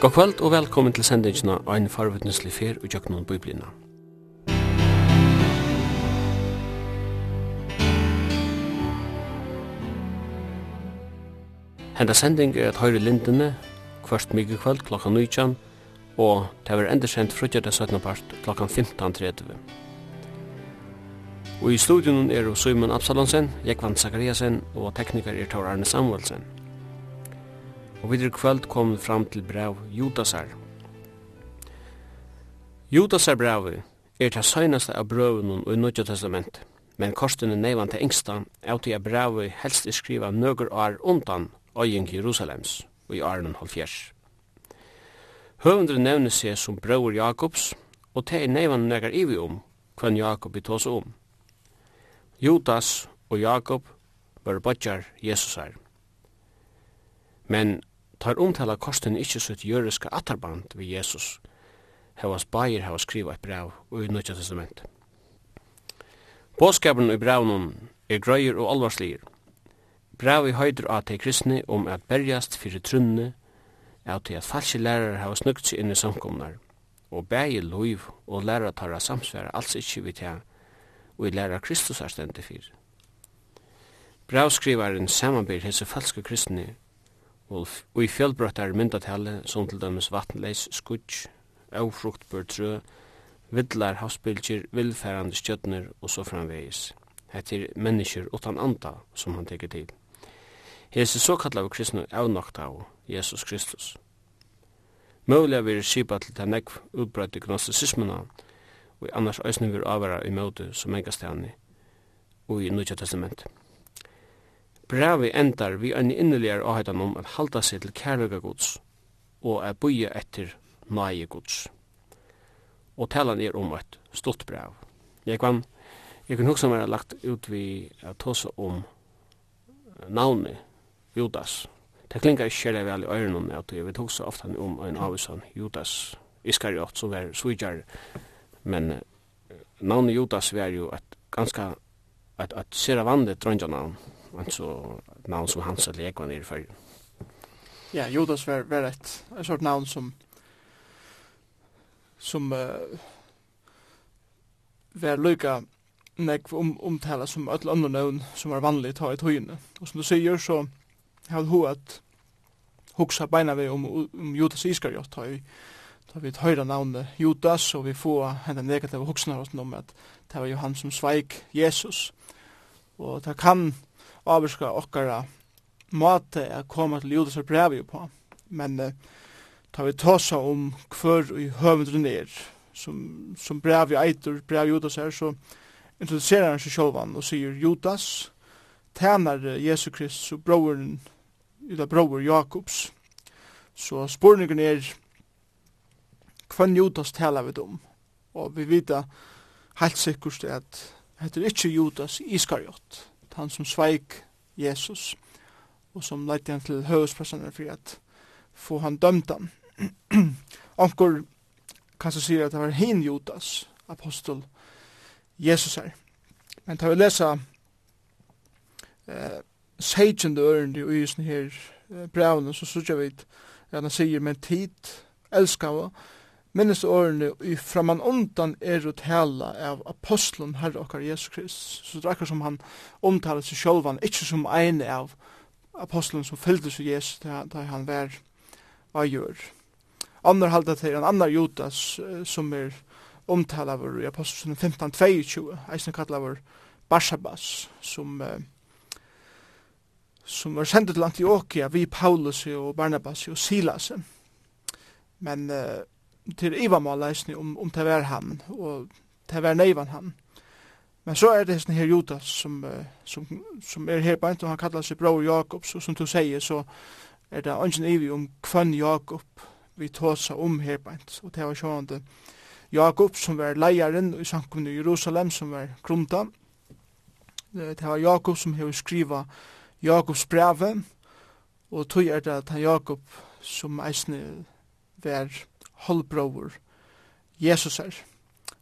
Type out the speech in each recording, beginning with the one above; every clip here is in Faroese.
God kvöld og velkommen til sendingina og en farvetneslig fer og jøknun biblina. Henda sending er at høyre lindene kvart mykje kvöld klokka 19 og det er enda sendt frutja det 17. part klokka 15.30. Og i studion er Simon Absalonsen, Jekvann Zakariasen og teknikar er Tor Arne Samuelsen og videre kvöld kom vi fram til brev Judasar. Judasar brevet er til søgnaste av brøven og i Nødja Testament, men korsten er neivan til engsta av til at brevet helst er skriva nøgur år undan øyen Jerusalems og i åren halv fjers. Høvendren nevner seg som brøver Jakobs, og til er neivan negar ivi om hvem Jakob i tås om. Judas og Jakob var bodjar Jesusar. Men tar omtala kosten ikkje sitt jøriska atarband vi Jesus. Hevas Bayer hava skriva eit brev og i Nødja Testament. Båskapen i brevnum er grøyer og alvarslir. Brev i høyder av til kristne om at berjast fyrir trunne, av til at falske lærere hava snukt seg inn i samkomnar, og bægir loiv og lærare tarra samsværa alls ikkje vi til og i lærare Kristus er stendig fyrir. Brevskrivaren samanbyr hese falske kristne og, i fjellbrøttar myndatale, som til dømes vatnleis skudj, avfruktbør trø, vidlar havsbylgjer, vilfærande stjøtner og så framvegis. Hette er mennesker utan anda som han teker til. Hese såkallar vi kristne avnokta av Jesus Kristus. Møvliga vi er skipa til den nekv utbrøyde gnostisismena, og annars æsne vi er avvara i møte som engastjani og i Nudja Testamentet. Brevi endar vi ein inneligar áhættan om at halda seg til kærlega gods og at bøye etter nægi gods. Og talan er om eit stort brev. Jeg kan, jeg kan hugsa meg lagt ut vi at tosa om navni Judas. Det klingar ikke kjærlig vel i øyrenom at jeg vet hugsa ofta om ein avisan Judas Iskariot som var svijar men navni Judas var jo et ganska et, et, et sera vandet dronjanavn alltså namn som hans eller jag i för. Ja, Judas var var ett en sort namn som som uh, var lika nekv om, omtala som öll annan navn som var vanligt ha i tøyene. Og som du sier så har hun at hugsa beina vi om, om Judas Iskariot har vi Da vi høyra navnet Judas, og vi får henne negativa hoksene om at det var jo han som sveik Jesus. Og det kan avvirka okkara måte er koma til Judas brevi på. Men uh, tar vi tåsa om hver i høvendren er, som, som brevi eitur, brevi Judas er, så introducerar han seg sjálvan og sier Judas, tænar Jesu Kristus og broren, Juda bror Jakobs. Så spurningen er, hvem Judas talar vi om? Og vi vita helt sikkert at heter ikkje Judas Iskariot, han som sveik Jesus, og som leidde han til høvespersoner for at få han dømtan. Anker så sier at det var hin Judas, apostel Jesus her. Men tar vi lesa eh, seitjende ørende i ysen her eh, brevene, så sørger vi at han sier, men tid elskar vi, minnesårene i framan undan er å tala av apostlen Herre okkar Jesus Krist. Så det er akkur som han omtaler seg sjølvan, ikkje som ein av apostlen som fyllde seg Jesus da, da han var av gjør. Andar halda til en annar Judas som er omtala av i apostlen 15-22, eisne kallar av Barsabas, som uh, som var sendet til Antioquia vi Paulus og Barnabas og Silas. Men uh, til Ivamal leisni om, om det var han, og det var neivan han. Men så er det sånn her Judas som, som, som er her bænt, og han kallar seg Bror Jakobs, og som du sier, så er det ønsken ivi om kvann Jakob vi tåsa om her bænt, og det var sjående Jakob som var leiaren i sankum i Jerusalem som var grunda. Det var Jakob som hever skriva Jakobs brevet, og tog er det at han Jakob som eisne var halvbror Jesus er.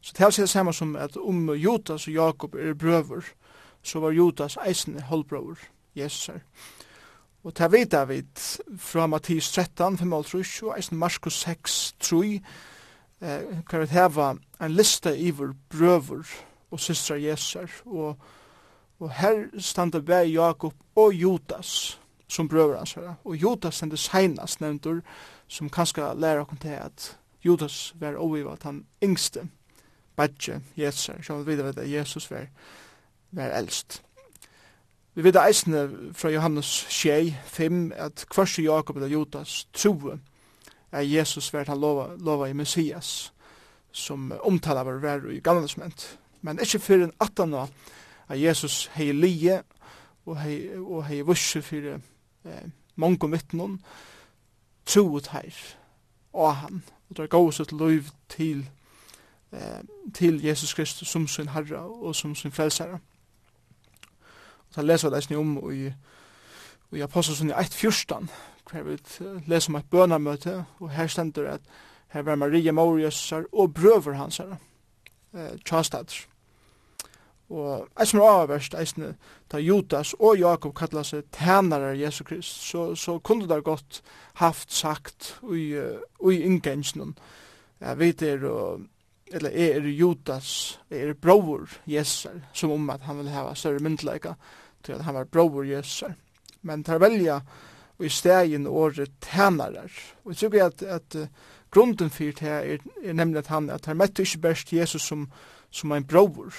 Så det er det samme som at om Jotas og Jakob er brøver, så var Jotas eisende halvbror Jesus er. Og det vet David vidt fra Mattis 13, 5 og og eisen Markus 6, 3, eh, kan vi heva en liste iver brøver og systra Jesus. Og, og her standa bæg Jakob og Judas som brøver hans herre. Og Judas stendur seinast nevntur som kanskje lærer okkur til at Judas var oviva at han yngste badje Jeser, så vi vet at Jesus var, var eldst. Vi vet eisne fra Johannes 6, 5, at kvarsi Jakob og Judas troe er Jesus vært han lova, lova i Messias, som omtala var vær i gammalesment. Men ikkje fyrir 18 at Jesus hei lije og hei, og hei vursi fyrir eh, mange vittnen, troet her, og han, og det er gav sitt liv til, eh, til Jesus Kristus som sin herre og som sin frelsara. Og så leser vi det om i, i Apostelsen i 1.14, hver vi leser om et bønamøte, og her stender at her var Maria Morius og brøver hans her, eh, Tjastads. Og eit som er avverst, eisen da Judas og Jakob kalla seg tænare Jesu Krist, så, så kunde det godt haft sagt ui, ui ingengen, ja, vi er, eller er Judas, er bror Jesar, som om at han vil hava større myndleika til at han var bror Jesar. Men tar velja i stegin året tænare, og jeg tykker at, at grunden fyrir det er, er nemlig at han, at han mette ikke best Jesus som, som en bror,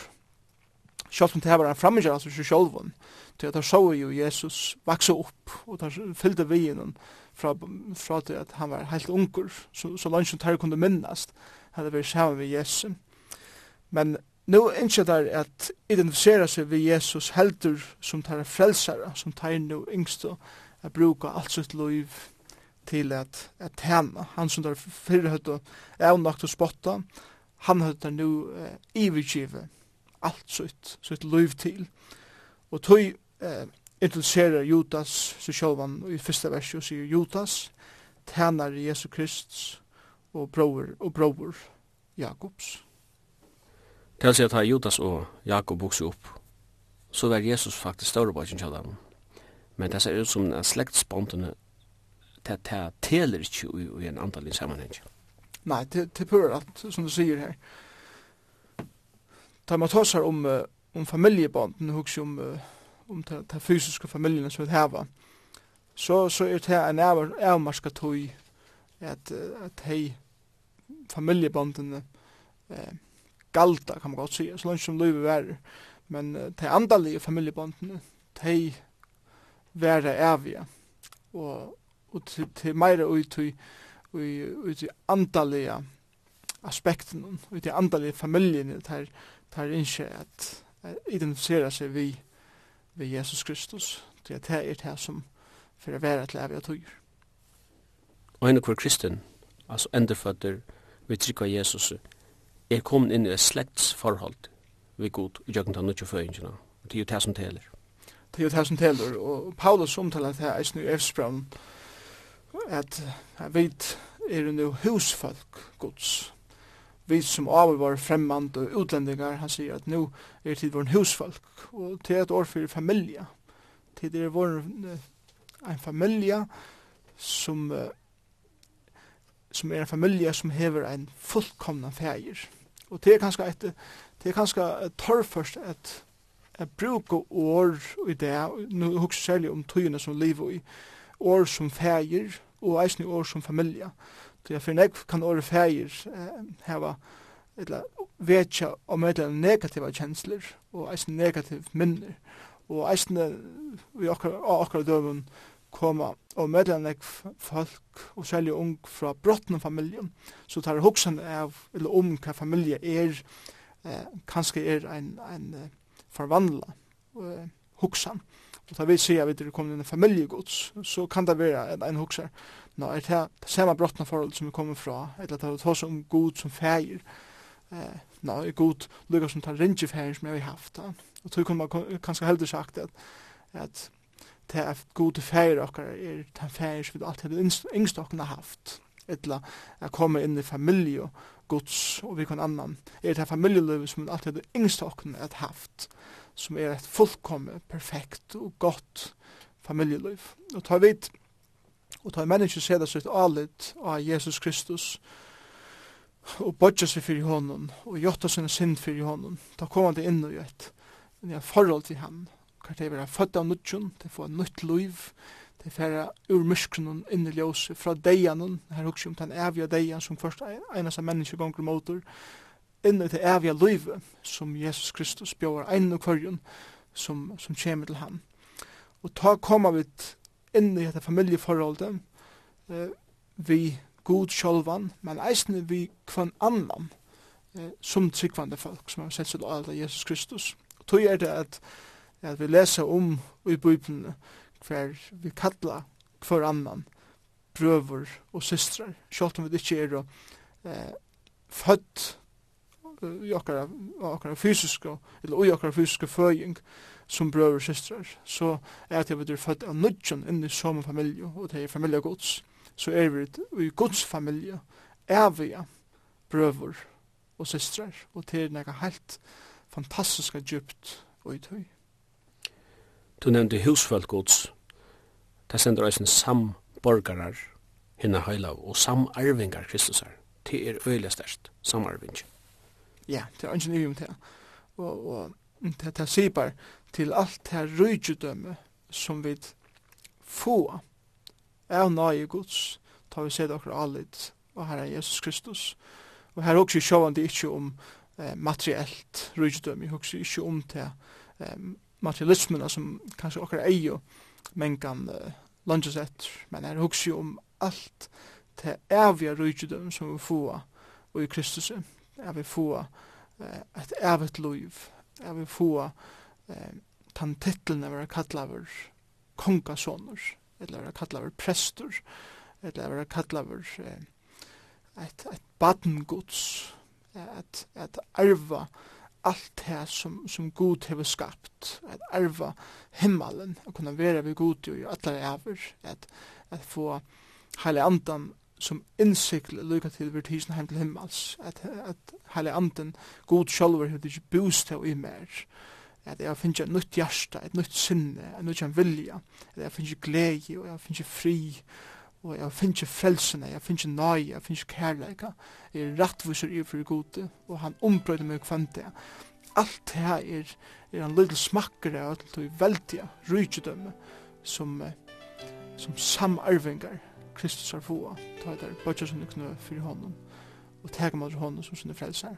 Sjálv om det var en framgjør, altså ikke sjálvun, til at der så jo Jesus vaksa opp, og der fyllde vien fra, fra til at han var helt unger, så, så langt som der kunne minnast, hadde vært sammen med Jesus. Men nu ikke der at identifisera seg ved Jesus heldur som tar frelsare, som tar nu yngste, at bruka alt sitt liv til at, at tjena. Han som der fyrir høyde avnakt å spotta, han høyde nu eh, ivergivet alt sitt, sitt liv til. Og tøy eh, introducerer Judas, så sjålvan i fyrsta vers, og sier Judas, tænar Jesu Krist og bror, og bror Jakobs. Til seg at ha Judas og Jakob vokse opp, så var Jesus faktisk større på sin kjallam. Men det ser ut som en slektsbåndene til det teler ikke i en antallig sammenheng. Nei, det, det er pur alt, som du sier her tar man tossar om uh, om familjebanden hugsa om uh, om ta, ta fysiska familjen som vi hava. Så så er det en avmarska tøy at at hei familjebanden eh galta kan man godt säga så långt som löve var men uh, de andaliga familjebanden de värre ärviga og och til till mera ut i i i andaliga aspekten och i de andaliga familjen tar innskje at identifisera seg vi vi Jesus Kristus, til at det er det som for å være til evig og tøyer. Og henne hver kristen, altså endefødder, vi trykker Jesus, er kommet inn i et slektsforhold vi god i jøkken til nødvendig føringene. Det er jo det som teler. Det er jo det som teler, og Paulus omtaler det her i snu efsbrann, at vi er jo husfolk gods, vi som av var fremmand og utlendingar, han sier at nu er tid vår husfolk, og til et år fyrir Til Tid er vår en familie som, som er en familie som hever en fullkomna feir. Og det er kanskje et, det er kanskje torrførst at at bruka år i det, nu hugsa særlig om tøyene som lever i, år som feir, og eisne år som familia. Så jeg finner ikke kan åre feir eh, heva eller vetja om eller negativa kjensler og eisne negativ minner. Og eisne vi akkur akkur døven koma og medlemmer folk og særlig ung fra brotten familien så tar hoksan av eller om hva familie er eh, kanskje er ein, ein forvandla eh, hoksan og ta vi sier at vi er kommet inn i familiegods så kan det være en, en hoksan nå er det det samme brottna forhold som vi kommer fra, eller det er det om god som feir, eh, nå er god lukka som tar rinje feir som jeg har haft, og tog kunne man kanskje heldig sagt at, at det er gode feir okkar er den feir som vi alltid har yngst okkar haft, eller at komme inn i familie og gods og vi kan annan, er det familieliv som vi alltid har yngst okkar har haft, som er et fullkomme, perfekt og godt familjeliv. Og tar vi og ta menneskje seda sitt alit av Jesus Kristus og bodja seg fyrir honom og jotta sinne synd fyrir honom ta koma det inn og gjett men jeg forhold til han kan det være født av nutjon det får nytt liv det færa ur myskron inn i ljøse fra deianen her hugsi om den evige deian som først einas av menneskje gonger motor inn i det evige livet som Jesus Kristus bjóar ein og kvarjon som, som kjem til han og ta koma vi inn i dette familjeforholdet eh, vi god sjolvan, men eisne vi kvann annan eh, som tryggvande folk som har sett seg av Jesus Kristus. Og tog er det at, at vi leser om i Bibelen hver vi kalla hver annan brøver og systrar, sjálft om vi ikke er eh, født i okkara, okkara fysiske, eller i okkara fysiske føying, som brøver og systrar, så er det vi er født av nødjan inn i samme familie, og det er familie gods, så er vi i gods familie, er vi brøver og systrar, og det er nekka helt fantastiska djupt og i tøy. Du nevnte husfølt gods, det sender eisen samborgarar hinna heilav, og samarvingar kristusar, det er øyla størst, samarvingar. Ja, det er ønsken i om det, og, og det, det sier bare, til alt her rujudømme som vi få av nøye gods, tar vi seg dere allit og her er Jesus Kristus. Og her er hokser sjåvandi ikkje om eh, materiellt rujudømme, husker ikkje om til eh, materialismena som kanskje okra eio mengan eh, lunges etter, men her husker om alt til evige rujudømme som vi få og i Kristus, er vi få eh, et evigt liv, er vi få eh, han titlen var kallaver kongasonur, eller var kallaver prestur, eller var kallaver eh, et, et badengods, at, at arva allt det som, som Gud har skapt, at arva himmelen, at kunna vera vid Gud og i alla æver, at, at få heile andan som innsikle lykka til vertisen heim til himmels, at, at heile andan god sjálfur hefur ikke boost i mer, at jeg finner et nytt hjerte, et nytt sinne, et nytt vilja, at jeg finner glede, og jeg finner fri, og jeg finner frelsene, jeg finner nøy, jeg finner kærleika, jeg er rettviser i for gode, og han ombrøyder meg kvante. Alt det her er, er en liten smakker av alt det veldige rydgjødømme som, som samarvingar Kristus har få, ta etter bøtja sinne knø for honom, og tega mot honom som sinne frelsar.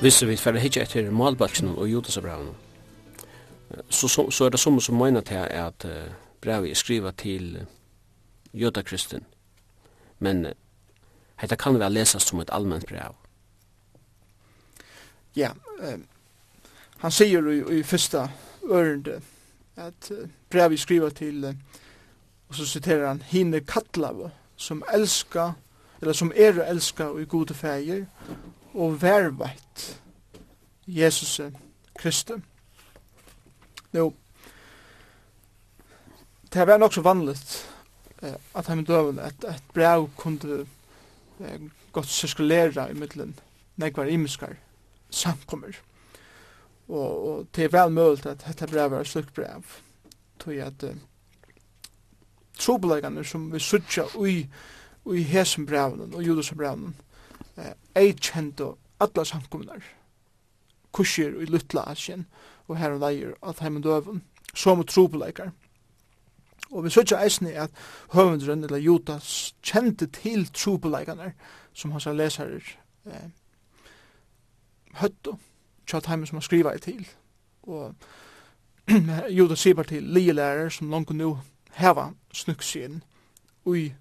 Hvis vi får hitje etter målbalken og Judasbrevene, så, så, så er det som som mener til at uh, brevet er skrivet til uh, jødakristen. Men uh, dette kan vel leses som et allmänt brev. Ja, uh, han sier i, i første ørende at uh, brevet er skrivet til, uh, og så siterer han, hine kattlave, som elskar, eller som er elskar og i gode feir, og verveit Jesus Kristus. Nå, det var nok så vanligt eh, at han døven at et brev kunne eh, godt cirkulera i middelen nekvar imiskar samkommer. Og, og det er vel mulig at dette brev er slukt brev. Tog at eh, trobeleggene som vi sutja ui, ui hesen brevnen og judesen brevnen, eh, eikjento alla samkomnar kusher i Lutla asjen og her og leir at heim døvun som trobeleikar. Og vi søtja eisne at høvendren eller Judas kjente til trobeleikarnar som hans lesar eh, høttu tjat heim som han skriva i til. Og Judas sier til lielærer som langt nu heva snuksien ui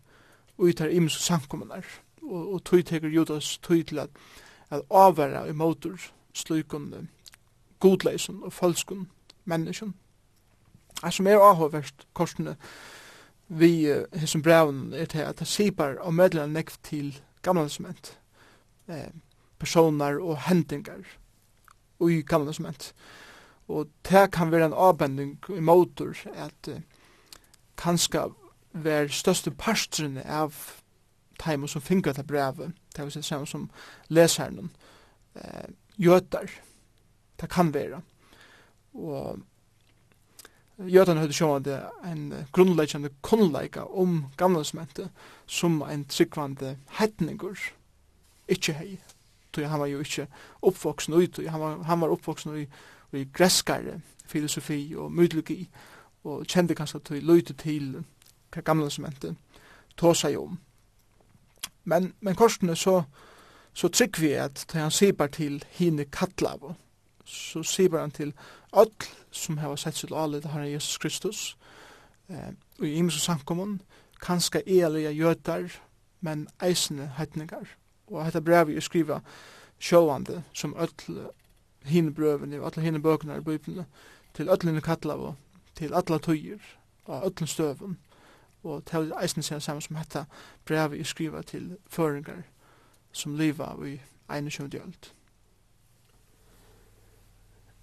ui tar imus samkommunar og, og tøy teker Judas tøy til at, at avværa i motor slukun uh, godleisen og falskun menneskjen. Det som er avhåverst korsene vi uh, hesson braun er til at det sipar og medlemmer nekv til gamla testament eh, personer og hendingar og i gamla og det kan være en avbending i motor at uh, kanska ver største parstrene av timer som finner dette brevet, det vil si samme som leser eh, jötar, det kan være. Og jötan høyde sjående en grunnleggende kunnleika om gamlesmentet som en tryggvande hetningur, ikkje hei, tog han var jo ikkje oppvoksen ut, han var, han var oppvoksen i, i greskare filosofi og mytologi, og kjente kanskje til løyte til hva gamle som tåsa jo om. Men, men korsene så, så trygg vi at da han sier til hine kattlavo, så sier han til öll som hava sett sitt det herre Jesus Kristus, eh, og i imens og kanske kanska elige jötar, men eisne heitningar. Og hetta brev er skriva sjåvande, som öll hine brøvene, öll hine bøkene i till til öll hine kattlavo, til alla tøyer, og öll støven, og det er eisen sen saman som hetta brevet jeg skriva til føringar som liva i 21. öld.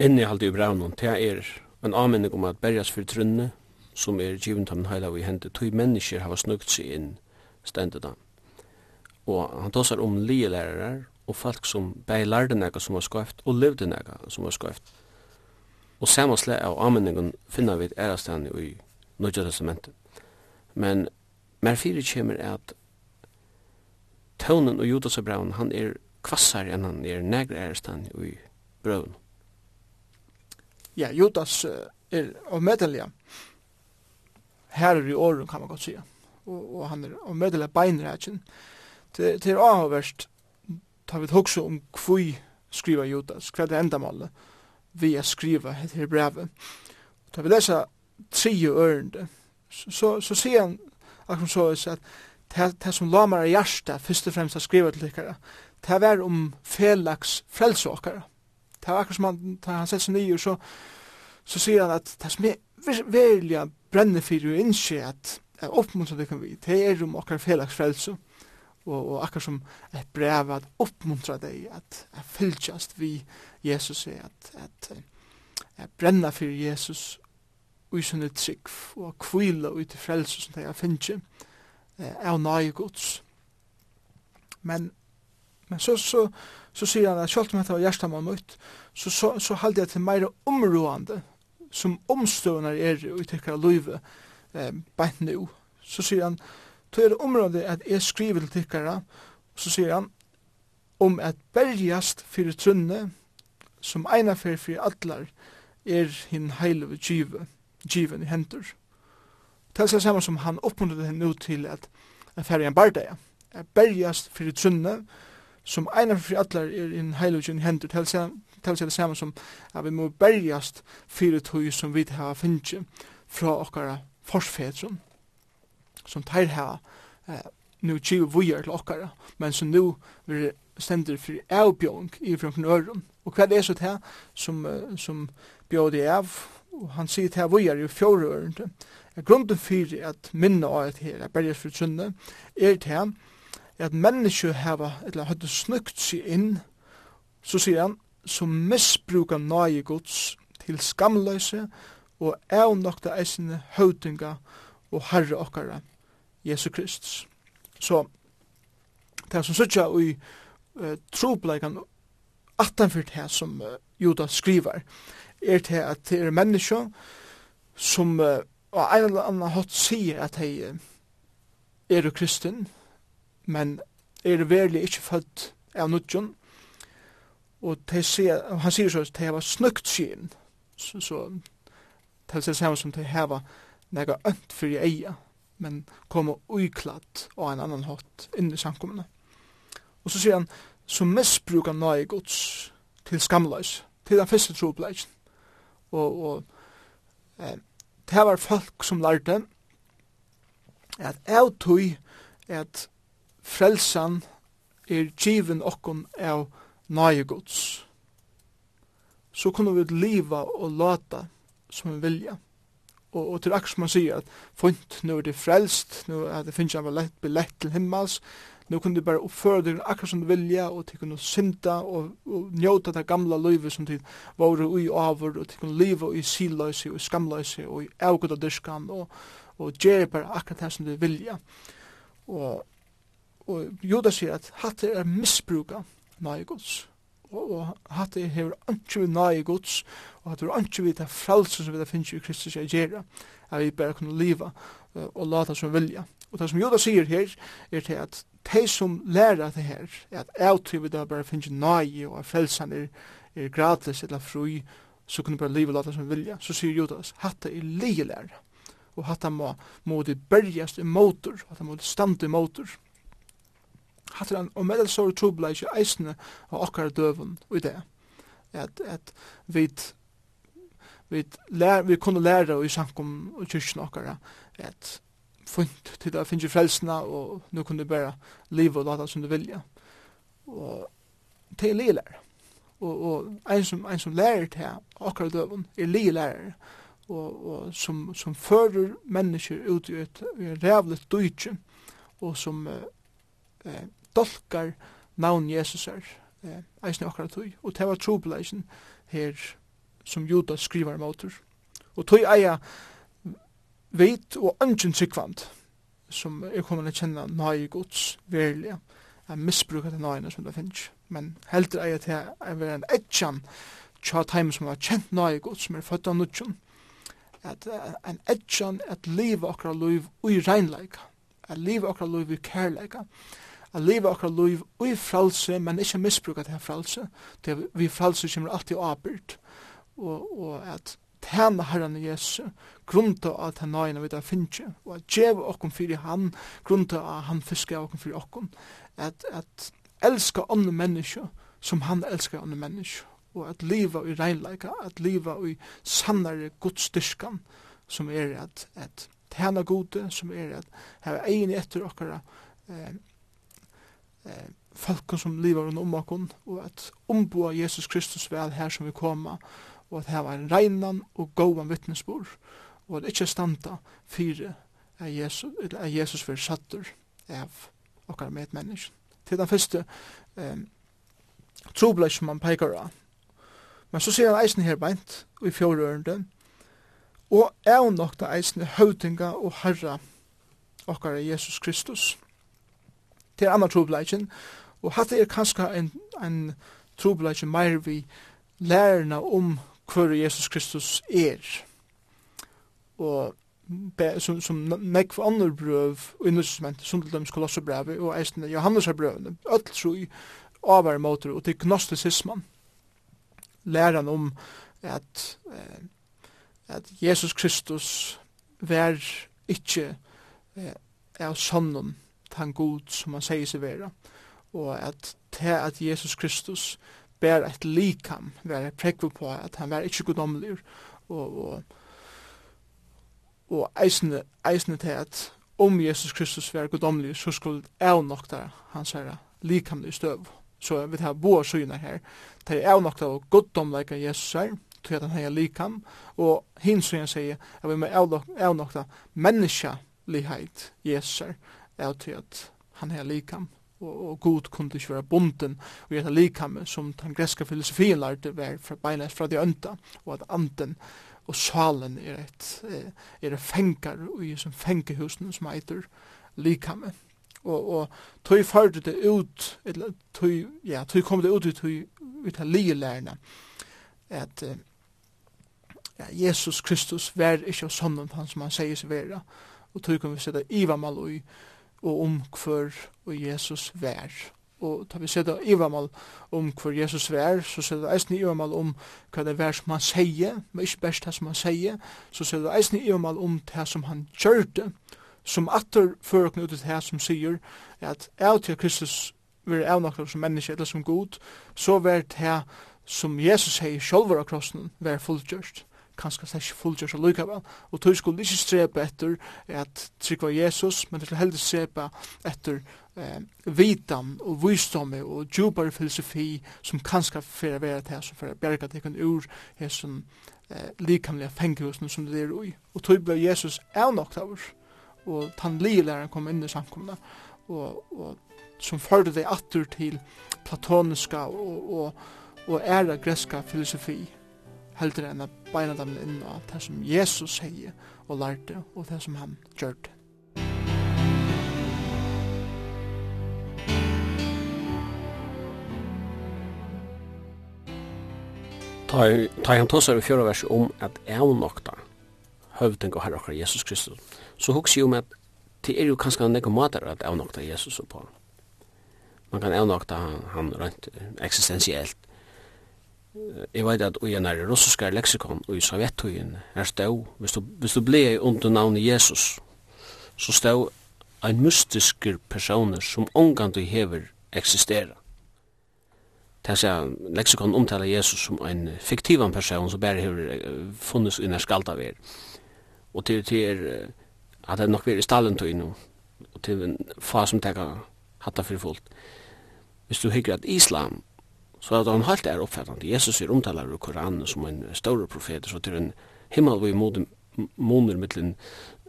Inni halde i brevnum, det er en avmenning om at berjas fyrir trunne, som er givet av heila vi hente, tog mennesker hava snukt seg inn stendet da. Og han tåsar om lielarar og folk som bei lærde nega som var skoeft og levde nega som var skoeft. Og samansle av avmenningen finna vi et ærastane i Nødja testamentet. Men mer fyrir kjemur er at tøvnen og Judas og braun, han er kvassar enn han er negre ærestan i braun. Ja, Judas er avmedelig. Her er i åren, kan man godt sige. Og, og han er avmedelig beinrætjen. Det, det er avhverst, tar vi et hokse om kvui skriva Judas, hva er det enda målet vi er skriva etter brevet. Tar vi lesa tre ørende, så, så sier han akkurat så at det, det som lamar meg hjertet først og fremst har skriva til dere, det var om felax frelse. Det var akkurat som han, han sett seg nye, så, så sier han at det som er velja brenne fyrir og innskje at oppmuntra det kan vi, det er om och felags frelse og, og akkur som et brev at oppmuntra deg at, at fylgjast vi Jesus er at, at, at brenna fyrir Jesus ui sinne trygg og kvila ui til frelse som de har finnje av nai gods. Men, men så, så, så sier han at sjálft om dette var hjertet man møtt, så, så, så halde jeg til meira områande som omstøvnar er ui tykkara luive eh, beint nu. Så sier han, så er det området at jeg skriver til tykkara, så sier han, om at bergjast fyrir trunne, som eina fyrir fyrir allar, er hinn heilige kjive given i hendur. Det er samme som han oppmuntret henne nu til at en færre en bardeia, er bergjast fyrir trunne, som einar fyrir allar er en heilugjun i hendur, til seg det samme som at vi må bergjast fyrir tog som vi har finnje fra okkara forsfedron, som teir her eh, nu tjiv vujar til okkara, men som nu vi stendur fyrir avbjong i framfyrir øron. Og hva er det så det her som, som bjóði av og han sier til vi i fjore ørende, at grunden for at minne av et her, er berges for trunne, er til at menneske hava, eller hadde snukt seg inn, så sier han, som misbruka nøye gods til skamløse og avnokta eisene høytinga og herre okkara, Jesu Kristus. Så, det er som sutja i uh, trobleikan atanfyrt her som uh, Judas skriver, er til at det er mennesker som uh, og en eller annen hatt sier at de er jo kristen, men er verlig ikke født av nudjon, og sier, han sier så at de har snøkt siden, så, så de sier samme som de har nega ønt for i eia, men kommer uiklatt av en annan hatt inn i samkommende. Og så sier han, som misbrukar nøye gods til skamleis, til den første trobleisen og, og eh, det var folk som lærte at jeg tog at frelsan er given okkon av nøyegods. Så kunne vi liva og lata som vi vilja. Og, og til akkur som man sier at funt, nu er det frelst, nu er det finnes jeg lett, lett til himmels, nu kunne du bare oppføre deg akkurat som du vilja, og til kunne synda og, og njóta det gamla livet som til våre ui avur, og til kunne liva i siløysi, og i skamløysi, og i avgåta dyrskan, og, og gjerri bare akkurat det som du vilja. Og, og Judas sier at hatt er misbruka nai gods, og, og hatt er hever anki vi nai gods, og hatt er anki vi det fralse som vi det finnes i Kristus er gjerra, at vi bare kunne liva og lata som vilja. Og det som Juda sier her, er til at de som lærer det her, er at alltid vi da bare finne nøye og at frelsen er, er gratis eller fri, så kunne bare livet lade som vilja. Så sier Judas, hatta er lige lærer. Og hatta må, må det bergjast i motor, hatta må det stande i motor. Hatta er en omedelsår trubla i eisne av okkar døven og i det. At, at vi vi lær vi kunne lære i sankum og kyrkjen okkar, at funt til å finne frelsene, og nå kunne du bare leve og lade som du vilja. Og til li lærer. Og, og en som, en som lærer til akkurat døven er ligelærer, og, og som, som fører mennesker ut i et, et rævligt døytje, og som eh, dolkar navn Jesus er, eh, eisen akkurat tøy, og det var trobeleisen her som Judas skriver motor. Og tøy eia veit og ungen tryggvand som er kommet til å kjenne nøye gods verilig er misbruket til nøyene som det finnes men heldur eier til er være en etjan tja taim som har kjent nøye gods som er født av nudjon at en etjan at liv okra liv ui reinleika at liv okra liv ui kærleika at liva okra liv ui fralse men ikkje misbruket til fralse til vi fralse kommer alltid avbyrd og, og at tæna Herren Jesu, grunta av den nøyene vi da finnje, og at djeva okkom fyrir han, grunta av han fiskar okkom fyrir okkom, at, at elska andre menneske som han elskar andre menneske, og at liva i reinleika, at liva i sannare godstyrskan, som er at, at tæna gode, som er at heva egin etter okkara eh, eh, folk som lever rundt om oss, og at omboa Jesus Kristus vel her som vi koma, og at hava en regnan og gåan vittnesbord, og at ikkje standa fire at Jesus, at Jesus for sattur av okkar medmennesken. Til den første eh, trobleik som man peikar av. Men så sier han eisen her beint, og i fjordørende, og er nok da eisen høvdinga og herra okkar Jesus Kristus. Til anna trobleikin, og hatt er kanskje en, en trobleikin meir vi lærerna om hver Jesus Kristus er. Og som, som nekv andre brøv og innløsningsment, som til dem kolossebrevet og eisene Johannesarbrøvene, öll troi avvær måter og til gnostisisman. Læran om at, at Jesus Kristus vær ikkje eh, er sonnen, han god som han sier seg vera, og at til at Jesus Kristus bär ett likam, var ett präkvel på att han var inte godomlig og, og, og eisne, eisne til at om Jesus Kristus var godomlig, så skulle jeg nok der säger likam det støv. Så vi tar båa syna her. Det er jeg nok der godomleika Jesus her, til at han har likam, og hins syna sier at vi må jeg nok der menneska liheit Jesus her, er til at han är likam og, og god kunde ikke være bunden og gjøre likame som den greske filosofien lærte var fra beinleis fra de ønta og at anden og salen er et er fengar og i som fengehusene som heiter likame og, og tog førte det ut eller tog, ja, tog kom det ut ut, ut av lielærene at ja, Jesus Kristus var ikke sånn han som han sier seg være og tog kom vi sette Iva Maloi og om hver og Jesus vær. Og da vi seta ivamal om hver Jesus vær, så seta eisen ivamal om hva det vær som han sier, men ikke best det som han sier, så seta eisen ivamal om det som han gjørte, som atter førekne ut det som sier at av til Kristus vil av avnakta som menneske eller som god, så vær det som Jesus sier sjolver av krossen vær fullgjørst kanskje det ikke fullgjør seg lykkevel, og tog skulle ikke strepe etter at trykva Jesus, men det skulle heldig strepe etter eh, vitan og visdomme og djupare filosofi som kanskje fyrir vera til som fyrir berga berga tekken ur hesson eh, likamlige fengehusen som det er ui. Og tog ble Jesus avnokt av oss, og tan lilæren kom inn i samkomna, og, og som førde det atter til platoniska og, og, og æra greska filosofi heldur enn at beina dem inn á det som Jesus sier og lærte og det som han gjørte. Ta han tossar i fjóra vers om at eivnokta høvding og herre okkar Jesus Kristus, så hugsi jo om at det er jo kanskje nekka matar at nokta Jesus på. Man kan eivnokta han, han rent eksistensielt, Jeg vet at i en er russiske leksikon og i sovjettøyen her hvis du, hvis du blei under navnet Jesus, så stau ein mystisker personer som omgang du hever eksistera. Det er leksikon omtaler Jesus som ein fiktivan person som bare hever funnes i skalda ver. Og til til er at det nok ver i stallen tog inn og til en fa som teka hatta fyrir fullt. Hvis du hikker at Islam Så at han halt er oppfattande. Jesus er omtalar i Koranen som en større profet, så til en himmel vi moder, moner mittlen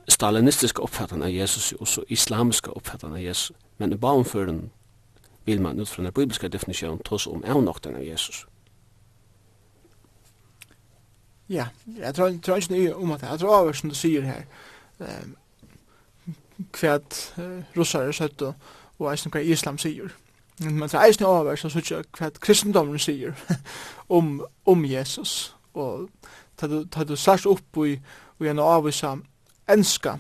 stalinistiska oppfattande av Jesus og så islamiska oppfattande av Jesus. Men i baumføren vil man ut fra den bibliske definisjonen tås om avnokten av Jesus. Ja, jeg tror, tror ikke nye om at jeg tror over som du sier her um, hva uh, russere søtt og, og eisen hva islam sier. Man tar eisen over, så sier jeg hva kristendommen sier om, om Jesus. Og tar du særst opp i, i en avvisa enska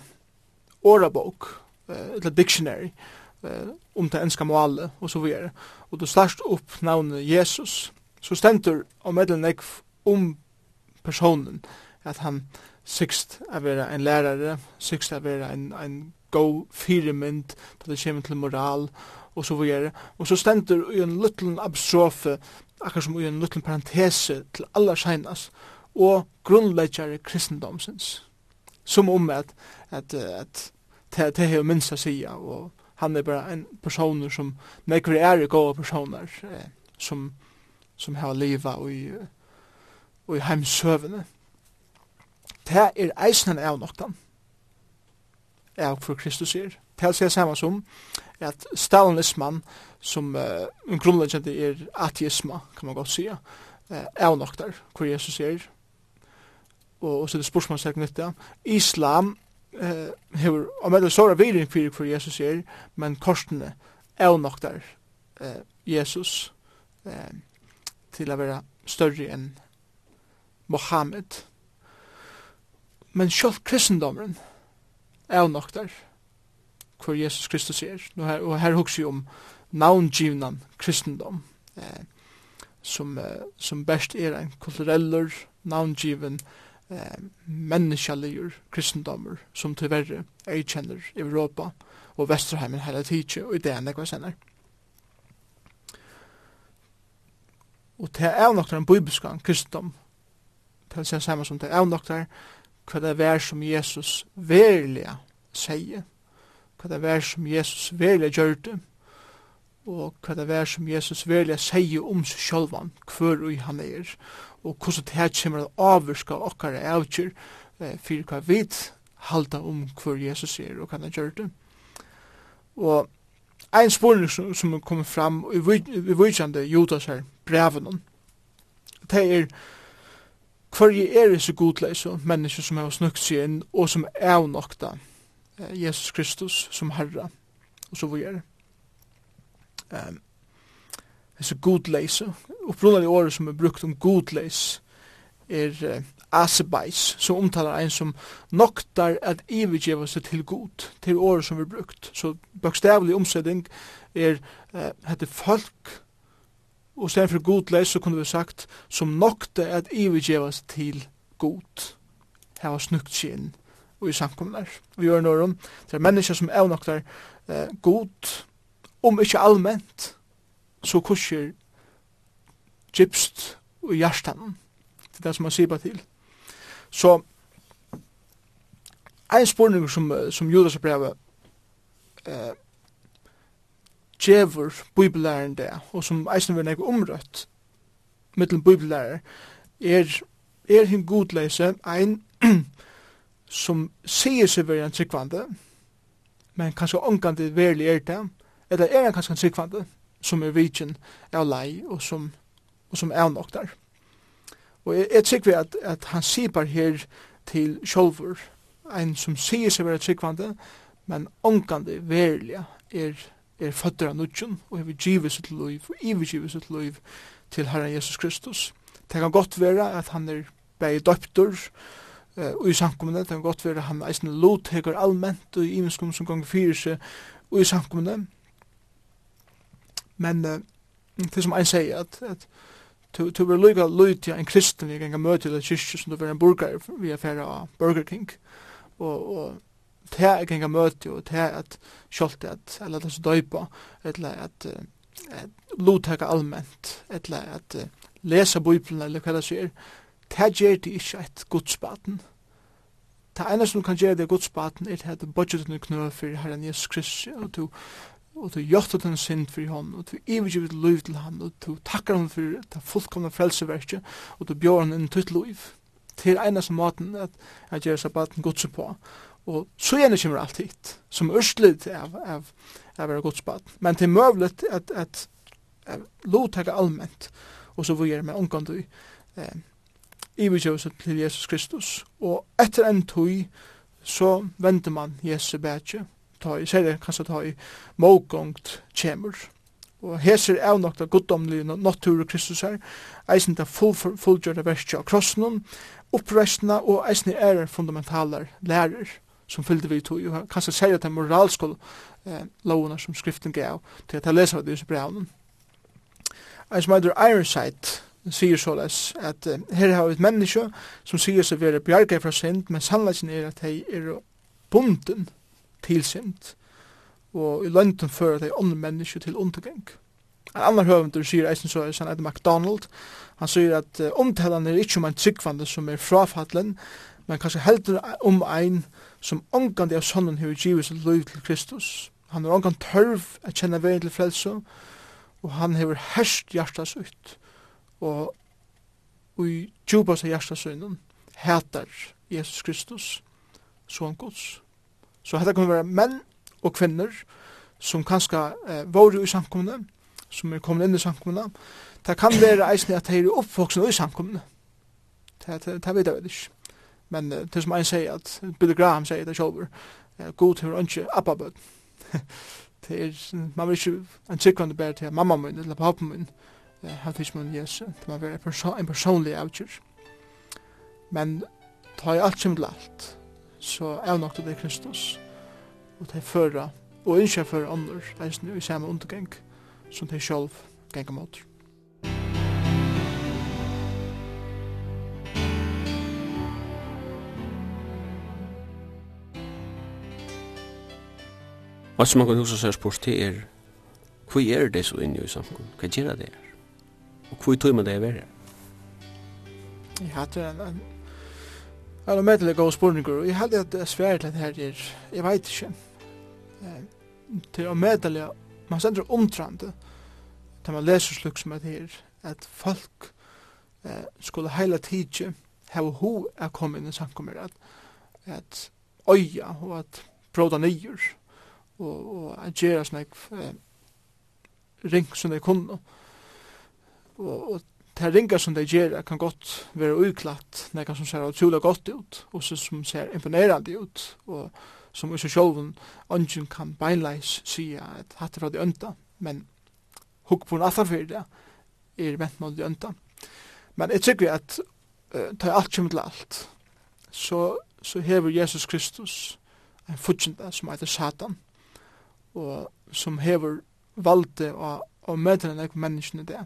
årabok, eller dictionary, om det enska målet, og så videre. Og du særst opp navnet Jesus, så stendur om medlen om personen, at han sikst er vera en lærare, sikst er vera en, en god firemynd, da det kommer til moral, og og så videre. Og så stender i en liten abstrofe, akkurat som i en liten parentese til aller seinas, og grunnleggjare kristendomsens. Som om at, at, at det er minst å si, og han er bare en person som nekker er gode personer, eh, som, som har livet og i, og i heimsøvene. Det er eisen av noktan, er for Kristus er det ser samme som at stalinisman som uh, en grunnleggende er ateisma, kan man godt sige, uh, er nok der, hvor Jesus er, og, og så er det spørsmålstegn nytta. Islam uh, hever, og meðal sóra virðing fyrir for Jesus er, men korsene er nok der eh Jesus uh, til å være større enn Mohammed. Men sjálv kristendommen er nok der hvor Jesus Kristus er. Nå her, og her husker vi om navngivnan kristendom, eh, som, eh, som best er en kultureller, navngiven, eh, menneskjalligur kristendommer som tyverre i Europa og Vesterheimen hele tidsje, og i det enn ekva går senere. Og det er nok en bibelskan kristendom, det er samme som det er nok der, hva det er som Jesus verilig sier hva det var som Jesus velja gjør det, og hva det var som Jesus velja sier om seg sjølvan, hver og han er, og hvordan det her kommer å avvirka okkar avgjør, eh, for hva vi halda om hver Jesus er og hva han gjør det. Og ein spurning som, som er kommet fram i vitsjande Judas her, breven, det er hver er er så godleis og mennesker som har snukt seg inn og som er nokta, Jesus Kristus som Herre, og så videre. Um, så godleise, opprunnelig året som er brukt om godleis, er uh, asebais, som omtaler en som noktar at ivergjeva seg til god, til året som er brukt. Så bokstavlig omsetting er uh, hette folk, og sen for godleis så kunne vi sagt, som noktar at ivergjeva seg til god. Her var snukt inn og i samkomnar. Vi gjør noen, det er mennesker som er nok der eh, god, om ikke allment, så kurser gypst og hjertan. Det er det som man sier bare til. Så ein spurning som, som Judas brevet eh, djevur bibelæren det, og som eisen vil nekve omrøtt mittel bibelærer, er, er hinn godleise ein som sier seg være en tryggvande, men kanskje omgande verlig er det, eller er han kanskje en tryggvande, som er vidjen av lei og som, og som er nok der. Og jeg, jeg tykker at, at han sier bare her til sjolver, en som sier seg være tryggvande, men omgande verlig er, er fødder av nudgen, og hever givet sitt liv, og jeg givet sitt liv til Herren Jesus Kristus. Det kan godt være at han er bare døptur, og og i samkommende, det kan godt være han eisen lovteker allment og i imenskom som ganger fyrir seg og i samkommende. Men uh, det som ein sier, at, at to, to være lykka lydig en kristen vi ganger møte til kyrkje som du være en burger vi er færa av Burger King og, og det er ganger møte og det er at kjolt at eller det er så døypa eller at uh, lovteker allment eller at uh, lesa bibelen eller hva det sier ta gjer det ikke et godsbaten. Ta ene som kan gjer det godsbaten er at budgeten er knø for Herren Jesus Kristus, og du og du gjør den synd for hon, og du ivergiver ditt liv til han, og du takkar hon for det fullkomne frelseverket, og du bjør hon inn ditt liv. Til er som maten at jeg gjør sabbaten godse på. Og så gjerne kommer alt hit, som ørstlid av, av, av å være godsbaten. Men til møvlet at, at, at, at lovtaket allment, og så vi gjør med omgang du eh, ivergjøvelse til Jesus Kristus. Og etter en tøy så venter man Jesu bætje, ta i, ser det kanskje ta i mågångt kjemur. Og heser er nok det goddomlige natur og Kristus her, eisen det fullgjørte verset av krossen, opprestene og eisen er fundamentaler lærer som fyllde vi tog, og kanskje sier at det er moralske eh, lovene som skriften gav til at jeg leser av disse brevene. Eisen er Ironside, sier såleis at uh, her har vi et menneske som sier seg være bjerget fra synd, men sannleggen er at de er bunden til synd, og i lønden fører de andre menneske til undergang. En annan høvendur sier eisen så, han heter MacDonald, han sier at uh, omtalen er ikke om en tryggvande som er frafattelen, men kanskje heldur om ein som omgande av sonnen hever givet sitt liv til Kristus. Han har omgande tørv a kjenne veien til frelse, og han hever herst hjertas ut og i djupa seg hjertasøgnen heter Jesus Kristus, son Guds. Så dette kan være menn og kvinner som kanskje eh, var i samkommende, som er kommet inn i samkommende. Det kan være eisne at de er oppvoksne i samkommende. Det, det, det vet jeg vel ikke. Men eh, det som en sier, at Billy Graham sier det selv, eh, god å ikke appabød. det er, man vil ikke en sikkerne bare til mamma min eller pappa min, hatt fisk man Jesu, det må være en personlig avgjør. Men ta i alt som til alt, så er nok det Kristus, og det er føra, og innskje føra andre, eisen i samme undergang, som det i sjolv genga måter. Og som man kan huske seg spørst til er, hva er det så inni i samfunnet? Hva gjør det er? Og hvor tog man det er verre? Jeg hadde en, en Jeg har medelig god spurninger, og jeg held at det er svært til her, er jeg vet ikke. Til å medelig, man sender omtrande, til man leser slik som at her, at folk eh, skulle heila tidsje hava ho er kommet inn i samkommer, at, at øya og at bråda nyer, og, og at gjerra snakk eh, ring som de kunne, og og, og det ringa som de gjer kan godt være uklatt nekka som ser utrolig godt ut, og som ser imponerande ut, og som i sjolven ungen kan beinleis sija at hatt er fra de ønta, men hukk på en atterfyr det er vent mot de ønta. Men jeg tykker at uh, ta alt kjem til alt, så, så hever Jesus Kristus en futsinda som heter Satan, og som hever valde og, og møter enn menneskene det.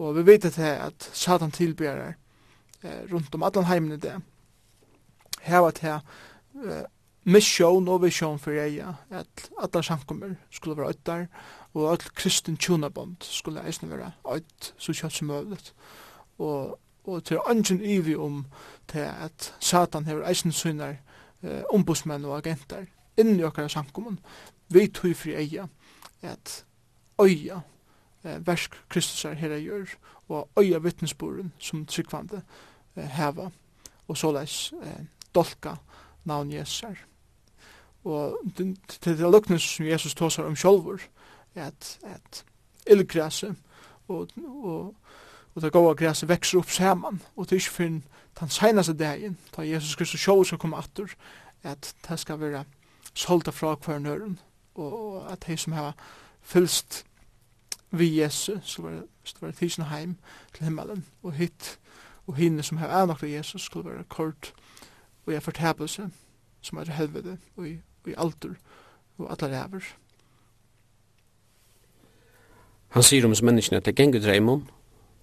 Og vi vet det at Satan tilberer eh, rundt om allan heimen i det. Her var det eh, mission og vision for eia, at alle samkommer skulle være øytar, og all kristin tjunabond skulle eisne være øyt så kjøtt som mulig. Og, og til ønsken ivi om til at Satan hever eisne synar eh, ombudsmenn og agenter inni okkar okkara samkommun, vi tog fri eia, at øya eh, versk Kristus er her gjør, og øya vittnesboren som tryggvande eh, heva, og såleis eh, dolka navn Jesu Og til det luknes som Jesus tåsar om sjolvor, at, at illgræse og, og, og det gode græse vekser opp saman, og det er ikke fyrir den senaste dagen, da Jesus Kristus sjolvor skal komme atur, at det skal være solta fra hver nøren, og, og at de som har fylst vi Jesus, skulle være, skulle være tidsen heim til himmelen, og hit og hinne som har avnagt av Jesus, skulle være kort, og jeg fortabelse, som er helvede, og i, og i alder, og alle ræver. Han sier om menneskene at det gengur dreimon,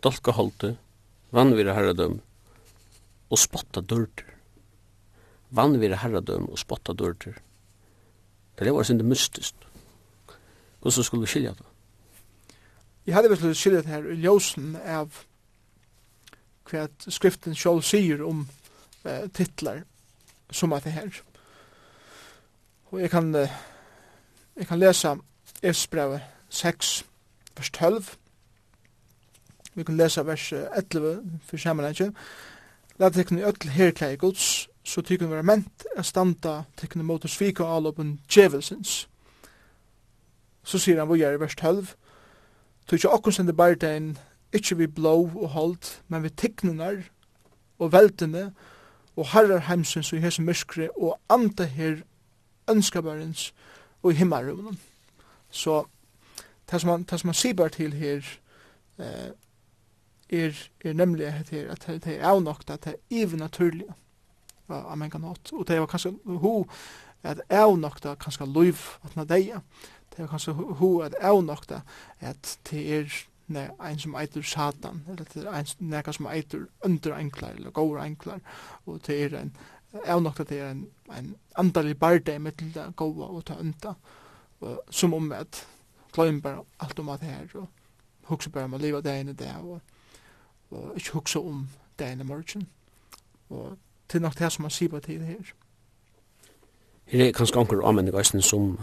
dolka holte, vannvira herradøm, og spotta dørter. Vannvira herradøm og spotta dørter. Det var sin det mystisk Og så skulle vi skilja det. Jeg hadde vel skilja det her i ljósen av hva skriften sjål sier om uh, titlar som at det her. Og jeg kan, uh, jeg kan lesa Efsbrevet 6, vers 12. Vi kan lesa vers 11 for sammenhengen. La tekne i herklei gods, så tykken være ment a standa tekne i måte svika avlopen djevelsens. Så sier han hvor er i vers 12. Tog ikke okkur sender bardein, ikkje vi blå og hold, men vi tiknunar og veltene og harrar heimsins og hese myrskri og anda her ønskabarens og himmarrunen. Så det som man, det som man sier til her eh, er, er nemlig at det, at det er avnokt at det er even naturlig av mengan hatt. Og det var kanskje ho at avnokta kanskje loiv at na deia det er kanskje ho at av nok da, at det er ne, ein som eitur satan, eller det er ein nekka som eitur under enklar, eller gaur enklar, og det er en, av nok det er en, en andalig barde mittel det gaua og ta unda, og, som om at gløym bara alt om at det er, og hugsa bara om at liva det ene det, og, og ikke hugsa om degene morgen, og til nok det som man sier på tid her. Her er kanskje anker anmennig som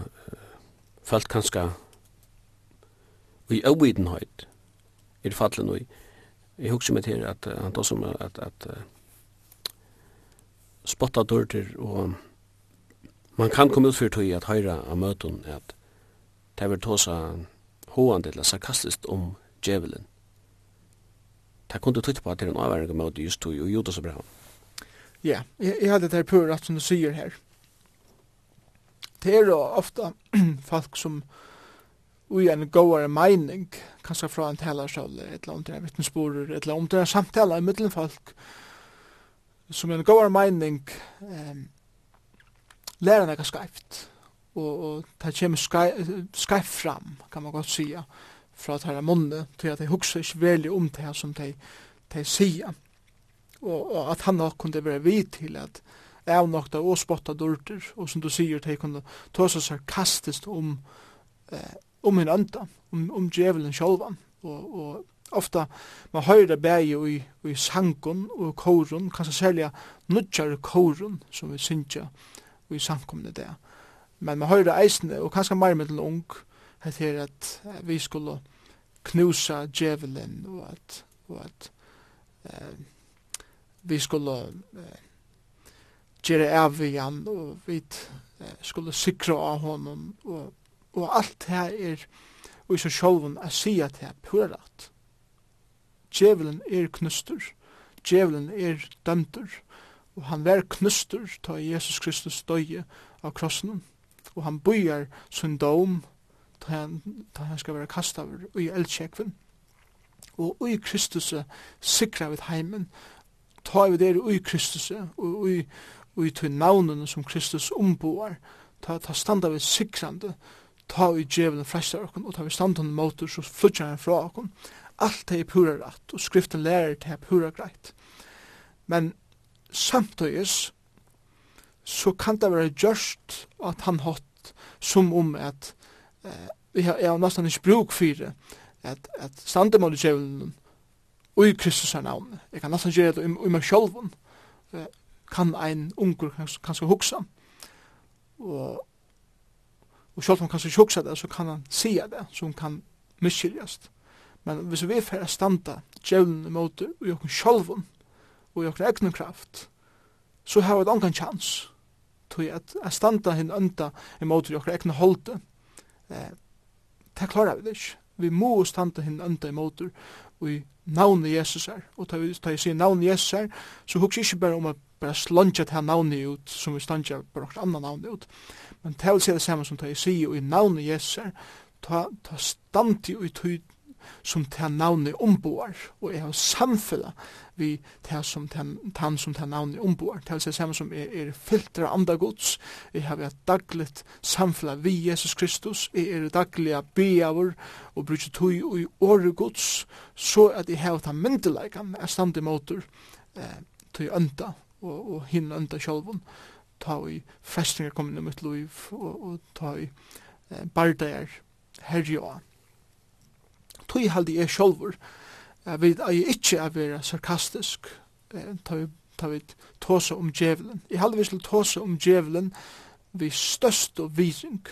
falt kanska i övidenhøyt i det fallet nu. Jeg husker meg til at han tar som at, at uh, spotta dørter og man kan komme ut for tog at høyra av møten at det vil ta seg hoan eller sarkastisk om djevelen. Det kunne tytte på at det er en avværing av møte just tog og gjorde så bra. Ja, jeg, jeg hadde det her på rett som du sier her det er ofta folk som ui en gåare meining, kanskje fra en talarsal, et eller annet vittnesborer, et eller annet samtala i middelen folk, som en gåare meining, um, lærer nekka skreift, og, og det kommer skreift fram, kan man godt sija, fra tæra munne, til at de hugsa ikke veldig om det som de, de sier, og, og at han nok kunne være vid til at, avnokta og spotta dorter, og som du sier, de kunne ta seg sarkastisk om eh, om en anda, om, om djevelen sjálvan, og, og ofta man høyrer det bægi i, i sangon og korun, kanskje særlig nudjar korun som vi synsja i sankomne det. Men man høyrer eisne, og kanskje meir mittel ung, het her at vi skulle knusa djevelen og at, og at eh, vi skulle eh, gjøre av igjen, og vi skulle sikra av honom, og, og alt her er, og så sjolven, er sier at her pura rett. Djevelen er knuster, djevelen er dømter, og han var knuster ta Jesus Kristus døye av krossen, og han bøyer sin dom ta han, ta han skal være kastaver og i eldkjekven. Og i Kristus sikra vi heimen, ta vi der i Kristus, og i i tøy navnene som Kristus omboar, ta, ta standa vi sikrande, ta i djevelen fræstar okkur, og ta vi standa under motor, så flytjar han fra okkur. Alt er pura rett, og skriften lærer til er pura greit. Men samtøyes, så kan det være gjørst at han hatt som om at eh, jeg, jeg har nesten ikke bruk for det, at, at standa mot djevelen og i Kristus er navnet. Jeg kan nesten gjøre det i, meg selv. Eh, kan ein ungur kanskje hugsa. Og, og selv om han kanskje hugsa det, så kan han sia det, så han kan miskiljast. Men hvis vi fer a standa djevlen imot i okken sjolvun og i okken egnu kraft, så har vi et angan chans til at a standa hinn ønda imot i okken egnu holde. Eh, det klarar vi det ikke. Vi må standa hinn ønda imot og i navnet Jesus er. Og da jeg sier navnet Jesus er, så hukker jeg ikke bare om å bare slunge til navnet ut, som vi slunge bare noen annet navnet ut. Men det vil si det samme som da jeg sier i navnet Jesus er, ta, ta stand i tøyden som ta navnet omboar, og jeg har samfella vi ta som tan som ta navnet omboar. til seg samme som er, er filtra andre gods, jeg har vært dagligt samfella vi Jesus Kristus, jeg er daglige beavur og bruker tog i åre gods, så at jeg har ta myndelagan, er stand i motor, eh, tog ønda og, og hinn ønda sjálfum, ta i festingar komin i mitt liv og, og ta i eh, bardager herja tog haldi jeg sjolver, jeg vet jeg ikke er vera sarkastisk, ta vi, ta vi tåse om djevelen. Jeg halde vi skulle tåse om djevelen vi størst og viring.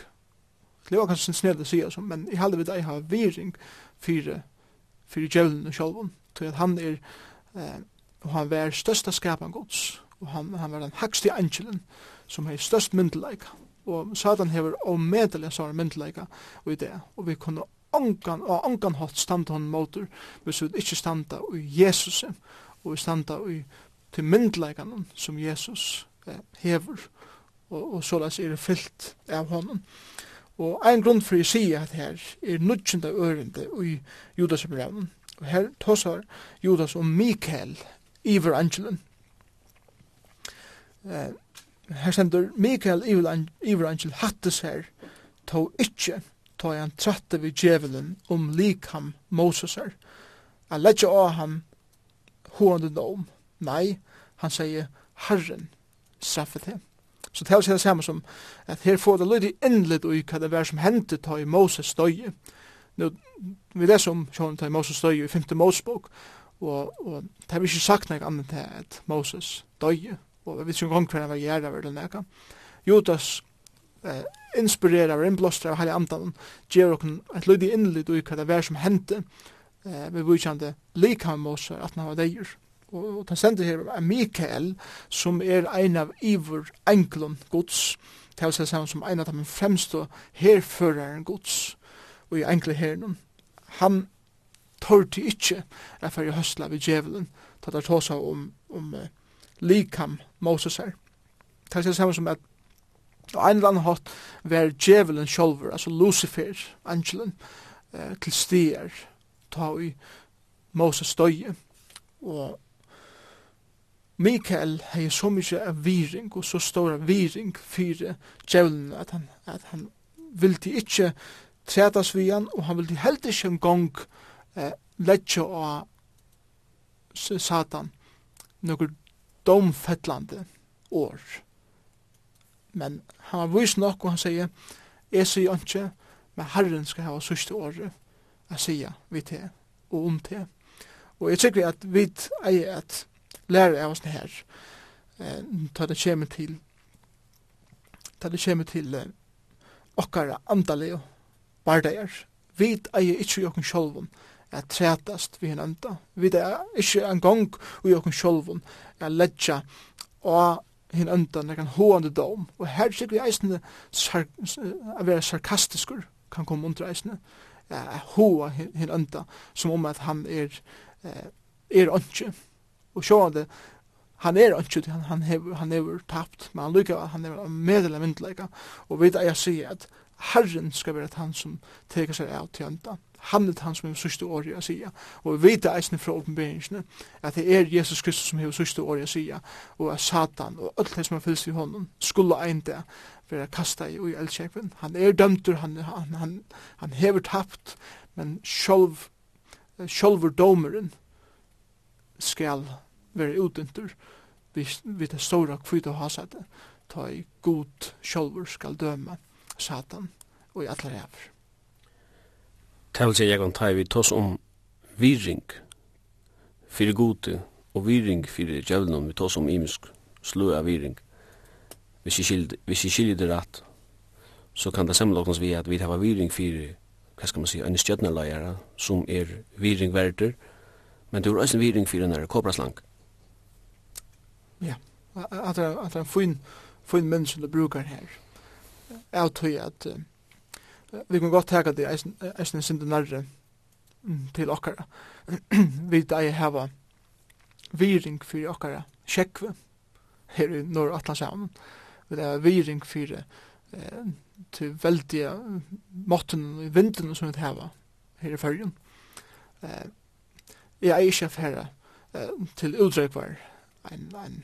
Det var kanskje snill å si, altså, men jeg halde vi da jeg har viring for, for djevelen og sjolven, til at han er, eh, og han var størsta skapan gods, og han, han var den hakste angelen, som er størst myndeleika, og Satan hever omedelig sånne myndeleika i det, og vi kunne ongan og ongan hatt standa hon motor, við så ikkje standa i Jesus og standa i til myndleikan som Jesus eh, hever og, og så las er fyllt av honom. Og ein grunn for jeg at her er nudgjende ørende i Judas brev. Og her tosar Judas og Mikael iver angelen. Eh, her sender Mikael iver angel hattes her, to ikkje ta han tratte vi djevelen om likam Moses er. Han letja av han hående dom. Nei, han sier Herren straffet det. Så det er det samme som at her får det lydig innlitt ui hva det var som hendte ta i Moses støye. Nå, vi leser om sjån ta i Moses støye i 5. Mosebok, og, og det har vi ikke sagt nek annet til at Moses døye, og vi vet ikke om hva han var gjerra vel enn eka. Judas eh, inspirerar og innblåstrar av heilig andan, gjer okkur et lydig innlyd ui hva det vær som hendte, eh, vi vujkjande likam oss at han var deir. Og, og han sender her er Mikael, som er ein av ivur Englund gods, til å se sammen som ein av dem fremstå herføraren gods, og i enkle herren. Han tørte ikkje at fyrir høstla ved djevelen, til at tåsa om, om uh, likam Moses her. Til å se sammen som at Og ein eller annan hatt var djevelen sjolver, altså Lucifer, angelen, eh, til stier, ta i Moses støye. Og Mikael hei så mykje av viring, og så stora viring fyrir djevelen, at han, at han vildi ikkje tretas vi han, og han vildi heldig ikkje en gong eh, letja av satan, nokkur domfettlande år. Men han var vís nok, og han sier, jeg sier ikke, men Herren skal ha sørste året å sige vi til, og om til. Og jeg tykker at vi er at lære av oss det her, eh, ta det kommer til, ta det kommer til eh, okkara andalige og bardeir. Vi er ikke i okken sjolvun, at tretast vi hinanda. Vi er ikke en gang i okken sjolvun, at ledja og hin undan er kan hoande dom. Og her sik vi eisne sar, a vera sarkastiskur kan komme under eisne a hoa hin undan som om at han er uh, er ønske. Og sjående han er ønske, han, han, hever, han hever tapt, men han lukka han er medelig myndleika. Og vi da jeg sier at Herren skal være han som teker seg av til enda. Han er han som er sørste året å sige. Og vi vet eisen fra åpenberingene at det er Jesus Kristus som er sørste året å sige, og at Satan og alt det som er fyllt i hånden skulle ein det være kasta i i eldsjepen. Han er dømter, han, han, han, han hever tapt, men sjolv, sjolver domeren skal være utdønter vid det store kvita hasete, ta i god sjolver skal døma. Satan og i alle hever. Det vil si, jeg kan ta vi tås om viring fyrir gode og viring fyrir djevlnum, vi tås om imisk slu av viring. Hvis jeg skiljer det rett, så kan det sammenlåknes vi at vi har viring fyrir, hva skal man si, en stjøtneløyere som er viring verder, men det er også viring fyrir en er kobraslang. Ja, at det er en fin, fin menneske du brukar her av tøy at vi kan godt teka det eisen en sindu nærre til okkara. vi dei hava viring fyrir okkara sjekve her i Norr Atlantsjavn. Vi dei hava viring fyrir eh, til veldige måtten i vinden som vi hava her i fyrjun. Eh, jeg er ikke fyrir til utdrekvar en, en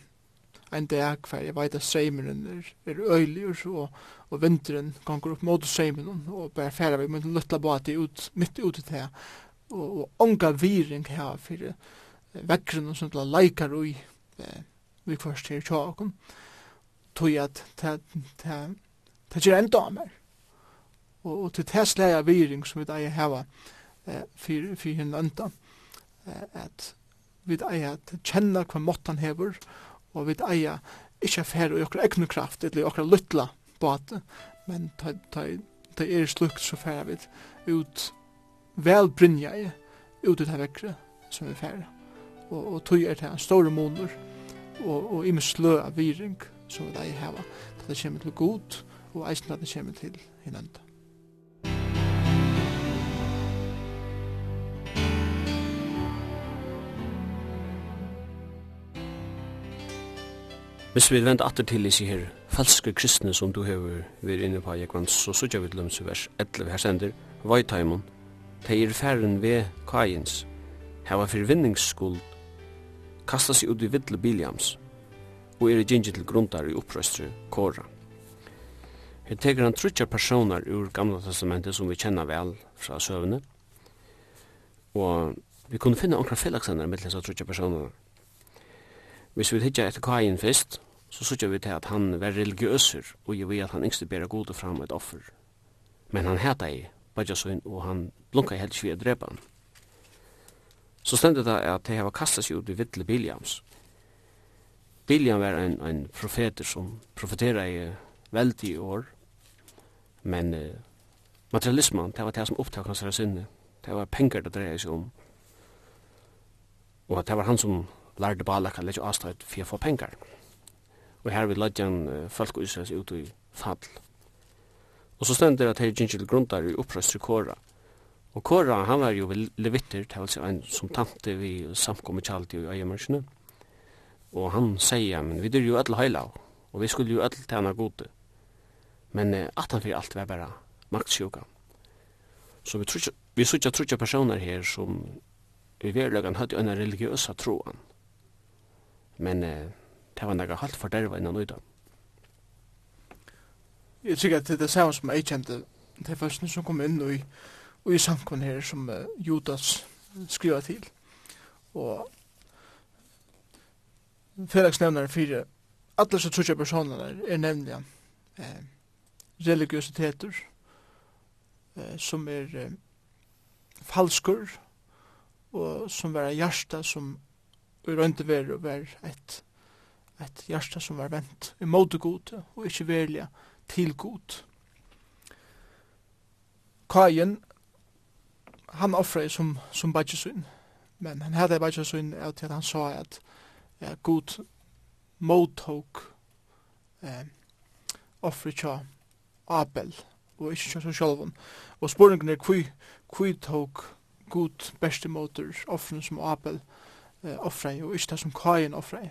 en dag hver jeg veit at seimeren er, er øylig og så, og vinteren ganger opp mot seimeren og bare færa vi med en løtla bati ut, midt ut i det, og, og onga viring her for eh, vekkeren sånt la leikar ui, eh, vi først her tjaken, tog at det, er det enda av meg, og, og til det slæg viring som vi da eier heva eh, for, for henne enda, eh, at vi eier at kjenna hva måttan hever, og og vi eier ikke fer og okra egnu kraft, eller okra luttla båte, men det er slukt så fer vi ut vel brinja i, ut ut her vekkre som vi fer. Og, og tog er til en store måneder, og, og i med slø av viring som vi eier heva, det kommer til god, og eisen at det kommer til hinanda. Hvis vi vent atter til i sig her falske kristne som du hever vært inne på Jekvann, så sutja vi til dem vers 11 her sender, Vajtaimon, de er færen ved kajens, heva forvinningsskuld, kasta seg ut i vidle biljams, og er gynge til grundar i opprøstre kåra. Her teker han trutja personar ur Gamla Testamentet som vi kjenner vel fra søvne, og vi kunne finne onkra fellagsennar mellom disse trutja personar, Hvis vi hittar etter kajen fyrst, så sykja vi til at han var religiøser, og jeg vet at han yngste bera gode fram et offer. Men han heta i Bajasun, og han blunka i helst vi drepa han. Så stendet det at de hava kastet seg ut i vittle Biljams. Biljam var en, en profeter som profetera i veldig år, men uh, materialismen, det var det som opptak hans sinne, det var penger det dreier seg om, og det var han som lærde bala kan leggja avstøyt for å få pengar. Og her vil leggja folk og Israels ut i fall. Og så stender at her gingil grundar i opprøst Kora. Og Kora, han var jo levitter, det var en som tante vi samkommet kjaldi i øyemørsene. Og han sier, men vi dyr jo alle heila, og vi skulle jo alle tjena gode. Men uh, at han fyrir alt var bara maktsjuka. Så vi, trutja, vi sutja trutja personer her som i verlegan hadde en religiøsa troan men eh, det var nekka halvt for derva innan uta. Jeg tykker at det er samme som jeg kjente, det er først som kom inn i, i samkommen her som uh, Judas skriva til. Og fyrlagsnevnaren fire, alle som trutja personene er nevnlige eh, religiøsiteter eh, som er eh, falskur og som vera hjärsta som og i røynte veru var et, et hjärsta som var vent i måte god og ikkje velja til god. Kajen, han offra som, som badgesyn, men han hadde badgesyn av til at han sa at ja, god mottok eh, offre tja Abel og ikkje tja sjálfun. Og spurningen er kvi, kvi tok god beste motor offren som Abel eh, offre, og ikke det som kajen offre.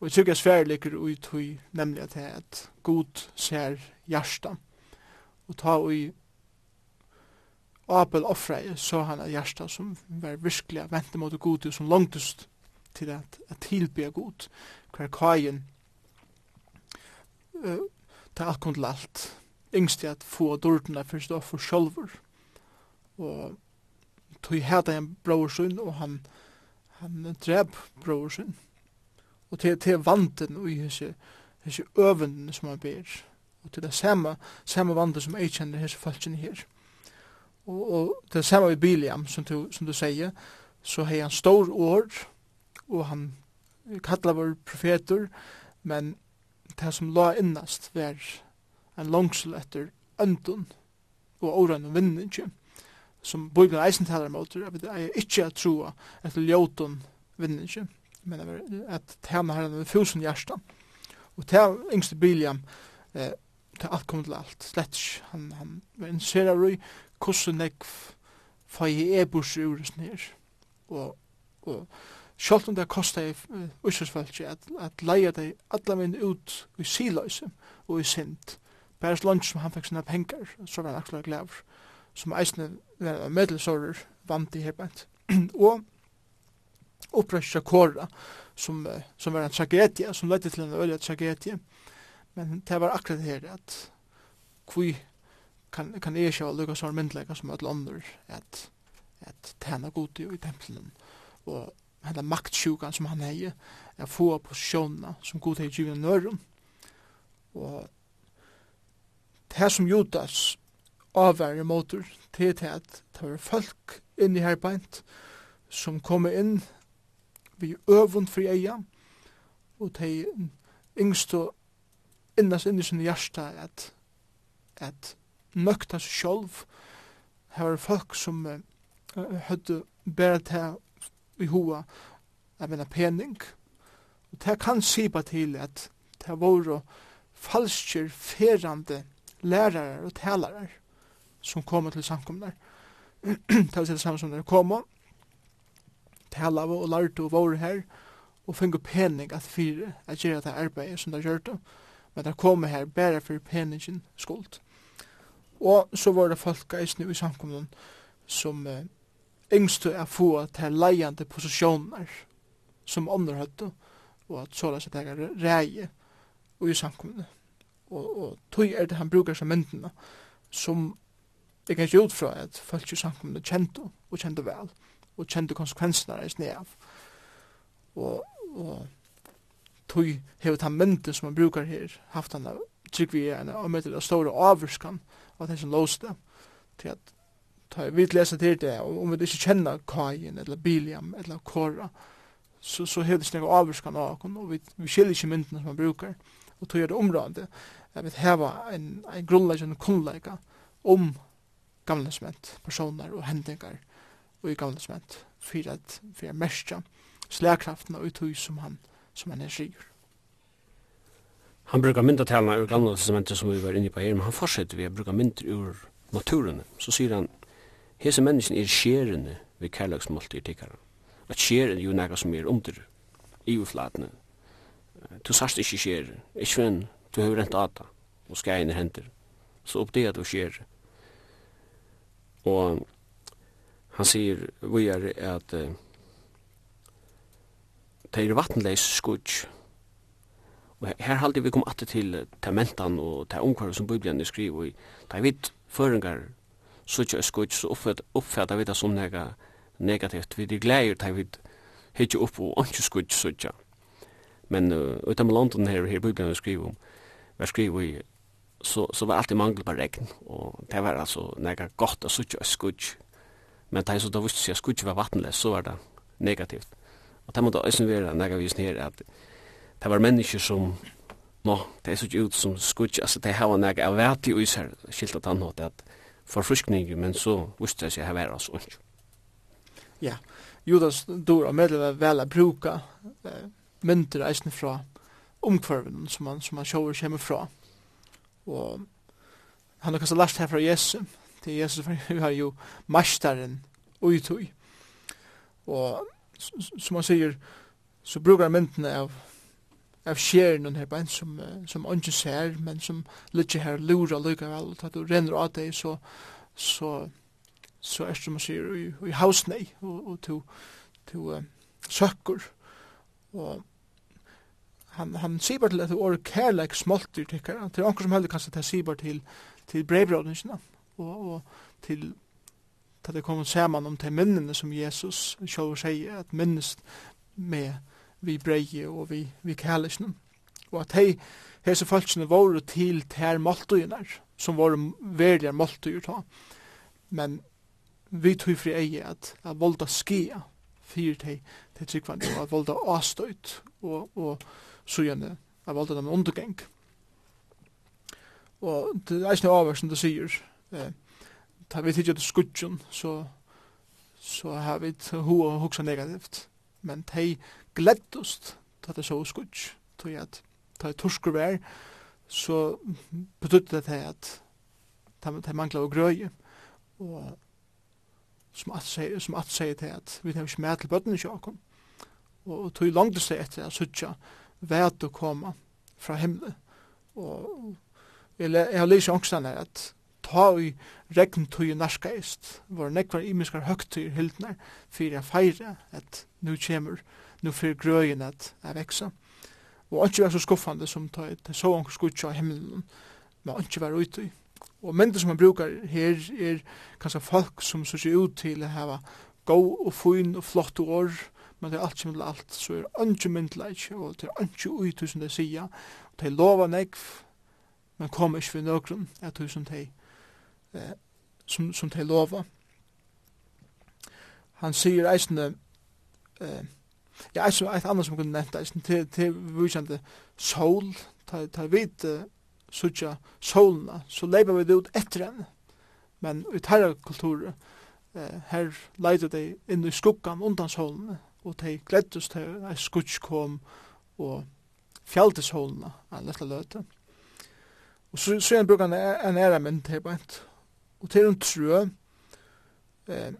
Og jeg tykker svære ligger ut i nemlig at det er et god ser hjärsta. Og ta i Abel offre, så han er hjärsta som var virkelig vente mot god og som langtest til at, at tilbe god. Hver kajen uh, ta akkund til alt. Yngst i at få dårdene først og for sjølver. Og tog hæta en bror og han han drep brorsen. Og til, til vanten og hese, hese øvenden som han ber. Og til det samme, samme vanten som jeg kjenner hese falskene her. Og, og til det samme i Biliam, som du, som du sier, så har han stor år, og han kallar vår profeter, men det som la innast var en langsel etter øndun og åren og vinningen som Bibelen eisen talar mot, at vi er ikke at troa etter ljóton vinningi, men at tæna herren med fusen hjersta. Og til yngste Biliam, eh, til alt kom til alt, slett ikke. Han, han var interesserar rui, hvordan jeg fai e burs ur snir. Og, og Sjalt om det kostar i ussesfalki at, at leia deg alla minn ut i siløyse og i sint. Bæres lunch som han fikk sinna pengar, så var han akkurat glæver som eisne var en medelsårer vant i herbent. og opprøsja kåra, som, som var en tragedie, som ledde til en øyla tragedie. Men det var akkurat det her at kvi kan, kan jeg ikke lukka sånn myndlega som alle andre at, at tæna god i tempelen og henne maktsjukan som han hei er få posisjonene som god hei gyvende nørum. og det som Judas avvære motor til til at det var folk inn i herbeint som kom inn vi øvund fri eia og de yngste innast inn i sin hjärsta at at nøkta seg sjolv her var folk som uh, høyde bæra til i hoa av en pening. Og det kan sipa til at det var falskir ferande lærare og talarar som kommer til samkomne. det er det samme som dere kommer, tala og lærte og våre her, og finne pening at fyre, at gjøre det arbeidet som de gjør det. Men de kommer her bare for peningen skuld. Og så var det folk eisne i samkommun som eh, yngste er få til leiende posisjoner som andre og at så la seg tega reie og i samkommunen. Og, og tog er det han brukar som myndene som Jeg kan ikke ut fra at folk i samkommet kjente, og kjente vel, og kjente konsekvensene av snev. Og, og tog hevet han mynte som han brukar her, haft han av tryggvi en og møter det store avvurskan av det som låste til at ta vi lesa til det og om vi ikke kjenner Kajen eller Biliam eller Kora så, så hevet det snakk avvurskan av hon og vi, vi skiljer ikke myntene som han brukar og tog er det området jeg vet heva en, en grunnleggende kunnleika om gamla testament, personer og hendingar og i gamla testament for at vi er mestja slagkraften og uthus som han, som han er sigur. Han brukar mynda myndatalene ur gamla testamentet som vi var inne på her, men han fortsetter vi å bruka mynda ur naturen. Så sier han, hese mennesken er skjerende ved kærlagsmålte i tikkaren. At skjer er jo nega som er under i uflatene. Du sast ikkje skjer, ikkje venn, du har rent data, og skjein er henter. Så opp det at du skjer, Og han sier vi er at uh, det er vattenleis skudj. Og her halde vi kom atter til til mentan og til omkvar som Bibelen er skriv i. Da vi føringar skudj og skudj så oppfatta vi det som nega negativt. Vi er gleir da vi hitje upp og ikke skudj skudj. Men uh, utan med London her, her Bibelen er skriv om, vi er skriv i så, så var alltid mangel på regn, og det var altså nega godt att suttje og skudj. Men det er så da visste seg skudj var vattenløs, så var det negativt. Og det måtte også være nega visen her, at det var mennesker som, nå, det er så ikke ut som skudj, altså det her var nega av vært i us her, skilt at han hatt, at forfruskning, men så visste seg her var så ikke. Ja, Judas dår av medel vel å bruke eh, mynter eisen fra omkvarven som man, som man sjåver kommer fra. Og han har kanskje lært her fra Jesu. Det er Jesu, for vi har jo masteren uitui. Og som han sier, så brukar han myndene av av skjeren her bein som, som ikke ser, men som ligger her lurer likevel, og at du renner av deg, så, så, så er det som man sier, i, i hausnei, og, og to, to uh, søkker, og han han sibar til at det or kærleik smoltir tykkar til onkur som heldig kanskje til sibar til til brevbrødene og, og til at det kommer saman om til minnene som Jesus sjálfur sier at minnest med vi breie og vi, vi kærleikene og at hei hese falskene våre til ter måltøyene som våre verlige måltøyer ta men vi tog fri eie at, at volda skia fyrir til til tryggvand og at volda astøyt og, og sujane av alt dem undergeng. Og det er eisne noe som det sier. Eh, tar vi tidligere til skudgen, så, så har vi ho og hoksa negativt. Men de gleddust ta det så skudj, tog at ta i torskur vær, så betydde det til at de mangla og grøy, Og som at sier, som at sier til at vi tar ikke med til bøttene i sjakken. Og tog langt seg etter at sutja, vet å komme fra himmelen. Og jeg har lyst ångstene at ta i regntøy narskaist, var nekvar imiskar høgtøy hildnar, fyrir jeg feire at nu kjemur, nu fyrir grøyen at jeg veksa. Og ikke var så skuffande som ta et så anker skutja av himmelen, men ikke var utøy. Og mynda som man brukar her er kanskje folk som sier ut til å hava gau og fin og flott og år, men det er alt som er alt, så er ønske myndleik, og det er ønske ui som det sier, og det er lova negv, men kom ikke ved nøkron, at du som de, eh, som, som de lova. Han sier eisne, eh, ja, eisne, eit annet som kunne nevnt eisne, til, til vujkjande sol, ta, ta vid, uh, sutja solna, så leipa vi det ut etter henne, men i tarra kulturer, eh, her leida de inn i skuggan undan solna, og de gleddes til ei skutsk kom og fjaldeshålene av Løtla Løte. Og så, så igjen bruker han en ære mynd til bænt. Og til en trø eh,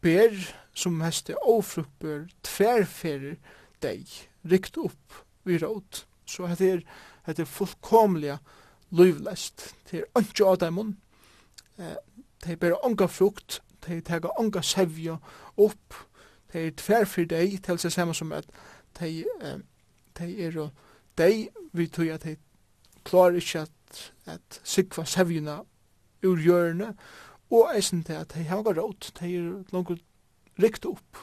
ber som heste ofruktbør tverferer deg rikt opp vi råd. Så hette er, hette er fullkomlige livlest. Det er ikke av dem. Eh, de ber ånga frukt, de teger ånga sevja opp, det er tvær for deg, til seg samme som at de, de er og de vi tror at de klarer ikke at, at sikva sevjuna ur hjørne, og eisen til at de har råd, de er langt rikt opp,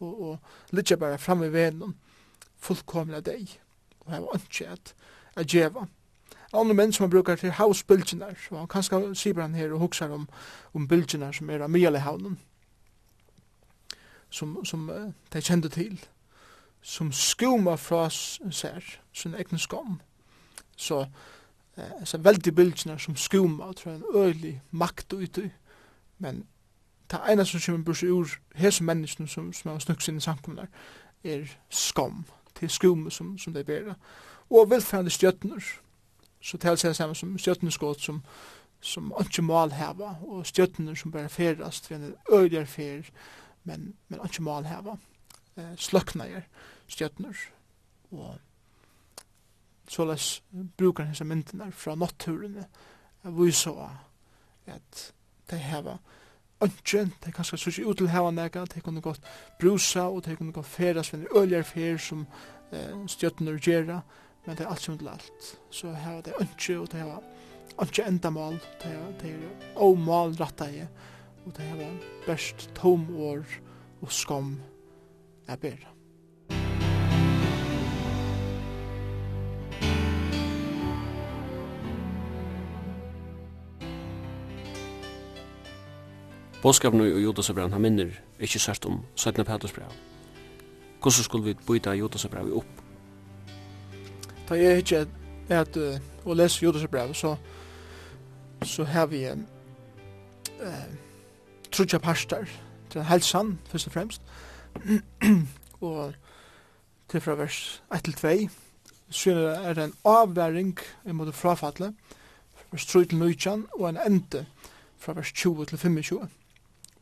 og, og litt bare framme i venen, fullkomna deg, og hava ikke at, at djeva. Andre menn som han brukar til hausbildjinar, og han kanskje sier han her og hoksar om, om bildjinar som er av mjelehavnen, som, som uh, de kjente til, som skoma fra sær, sin egen skam. Så, eh, så veldig bildene som skoma, tror jeg, en øylig makt ute, men det ene som kommer burs ur hese menneskene som, som har snukt sine samkommunar, er skam, til skoma som, som de bera. Og velfærende stjøtner, så det er det som stjøtneskått som, som ikke mal heva, og stjøtner som bare ferast, for en øylig fer, men men ikkje mal hava. Eh sløknar stjørnur og så les brukar hesa myndina frá naturen og vi så at dei hava ønsken, de kanskje så ikke ut til hava nega, de kunne gått brusa, og de kunne gått feras med øljar fer som eh, stjøttene gjera, men det er alt som til alt. Så hava de ønske, og de hava ønske endamål, de, de er omål ratta i, og det heva best tom år og skam er bedre. Bådskapen og Jodasabran han minner ikkje sørt om 17. Petersbrev. Hvordan skulle vi byta Jodasabrev opp? Da jeg ikkje at å lese Jodasabrev så så har vi uh, trutja parstar, til helsan, først og fremst, og til fra vers 1 til 2, så er det en avværing i måte frafallet, vers 3 til 9, og en ende fra vers 20 til 25.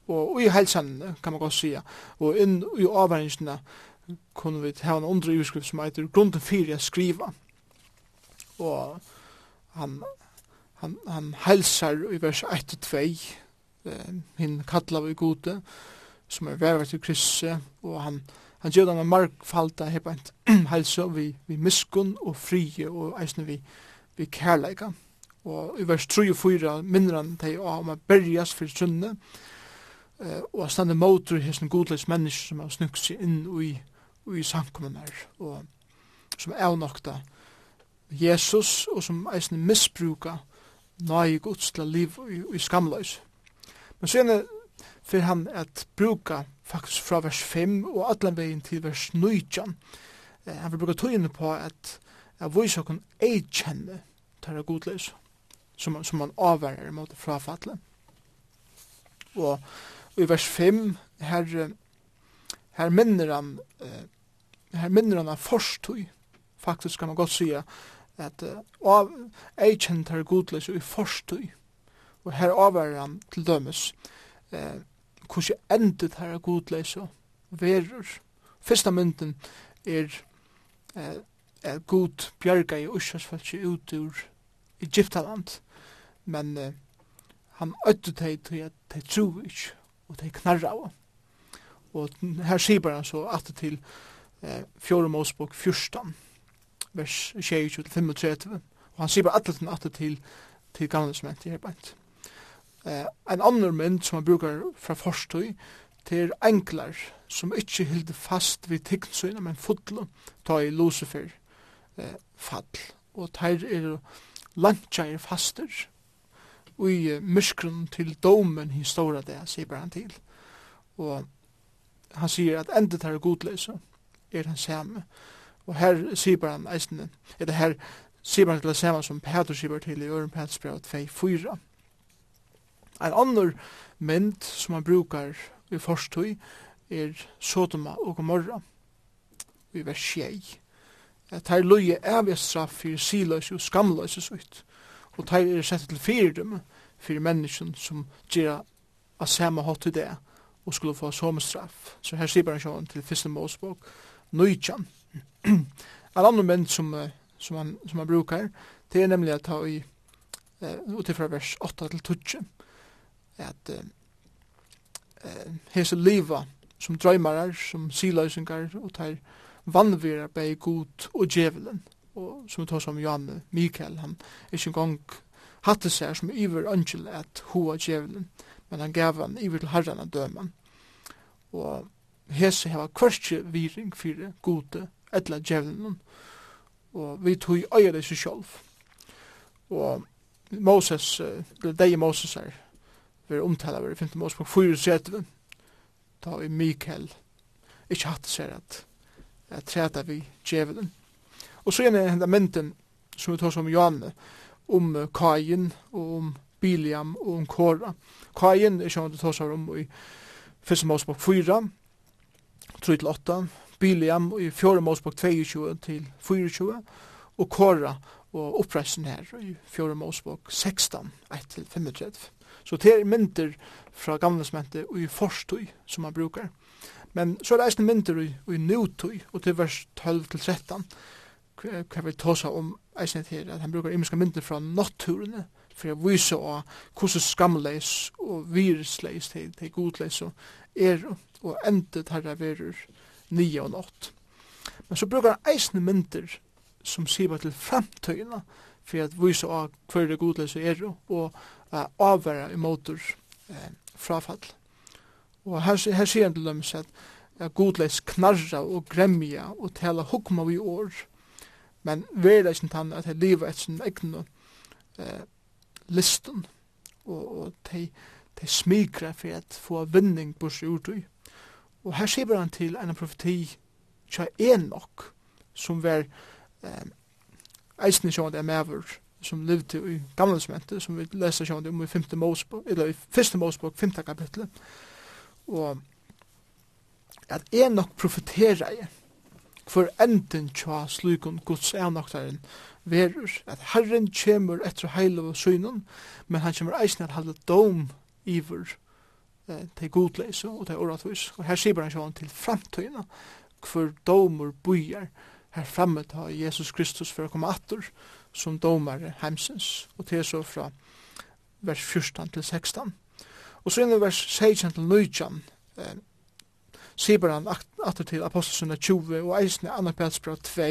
Og i helsan kan man godt sige, og inn i avværingene kunne vi ha en andre utskrift som heter Grunden 4 skriva. Og han, han, han helsar i vers 1-2, hinn kallar vi gode, som er vervet til krysse, og han, han gjør denne markfalda hebant helse vi, vi miskun og frie og eisne vi, vi kærleika. Og i vers 3 og 4 minner han til å ha berjas for sunne, eh, og standa motor motor hessen godleis mennesker som har snukt seg inn i, i samkommunar, og som er nokta Jesus, og som eisne misbruka nøye gods til liv i, i skamløys. Men sen fyrir han at bruka faktisk fra vers 5 og allan vegin til vers 9. Eh, han vil bruka tøyene på at jeg vise okkur eikjenne tar er godløs som, som han avverger imot frafallet. Og, og i vers 5 her, her minner han eh, her minner han av forstøy faktisk kan man godt sige at uh, av eikjenne tar er godløs og i forstøy og her avvarer han til dømes eh, hvordan endet her er og verur. Fyrsta mynden er eh, er god bjerga i Ursasfeltje ut ur Egyptaland, men eh, han øttu teg til at teg tru ikk, og teg knarra av. Og her sier han så at til eh, fjore målsbok 14, vers 25-35, og han sier bare at til at til til gamle som her beint. Eh, en annan mynd som man brukar fra forstøy, til enklar som ikkje hilde fast vid tikkensøyna, men fotlo, ta i Lucifer eh, fall. Og teir er lantja faster, og i eh, myskron til domen hi stora det, sier bare han til. Og han sier at endet her godløse er han samme. Og her sier bare han eisne, eller her sier bare han til det samme som Peter sier bare til i Øren Petersbrevet 2, 4, En annen mynd som man brukar i forstøy er Sodoma og Gomorra i vers 6. At her løye evig straff for siløs og skamløse sutt. Og her er sett til fyrdom for mennesken som gjør av samme hatt i det og skulle få som straff. Så her sier han sånn til første målsbok, Nøytjan. en annen mynd som, som, man, som man brukar, det er nemlig at ta i, og utifra vers 8 til 12 at eh, hese liva som drøymarar, som siløysingar og teir vannvira bei god og djevelen og som tar som Jan Mikael han ikke engang hatte seg som iver angel at hoa djevelen men han gav han iver til herran at døman og hese heva kvarskje viring fyrir gode etla djevelen og vi tog øyre seg sjolv og Moses, eller deg Moses er vera omtala vera 5. Mosebok 4.30 ta vi Mikael ikkje hatt seg at jeg treta vi djevelen og så gjerne henda mynden som vi tar som Johanne om Kain og om Biliam og om Kora Kain er som vi tar som om i 1. Mosebok 4 3-8 Biliam i 4. Mosbok 22 til 24 og Kora og oppreisen her i 4. Mosbok 16 1-35 Så det er mynter fra gamle smente og i forstøy som man brukar. Men så er det eisne mynter og i, i nutøy, og til vers 12-13, hva vi tåsa om eisne til, at han brukar imenska mynter fra naturene, for å vise av hvordan skamleis og virusleis til, til godleis og er og endet herre verur nye og nått. Men så brukar han eisne mynter som sier til fremtøyene, for at vise av hver det godløse er og uh, avvara i motor eh, frafall. Og her, her sier han til dem at uh, godløs knarra og gremja og tala hukma vi år, men vera ikke tann at jeg lever et sin egne eh, listen og, og de, de smikra for at få vinning på seg urtøy. Og her sier han til en profeti tja Enoch, som var eh, eisne sjående er mever som levde i gamle testamentet, som vi leser sjående om i femte Mosebok, eller i første Mosebok, femte kapitlet. Og at jeg nok profeterer jeg for enden tja slukon Guds avnoktaren verur, at Herren kjemur etter heil og synen, men han kjemur eisne at halde dom iver eh, til godleise og til oratvis. Og her sier han sjående til framtøyna, hver domur bujar, her framme ta Jesus Kristus for å komme atter som domare heimsens. Og til så fra vers 14 til 16. Og så i vers 16 til 19 eh, sier han atter til apostelsene 20 og eisne annan pelsbra 2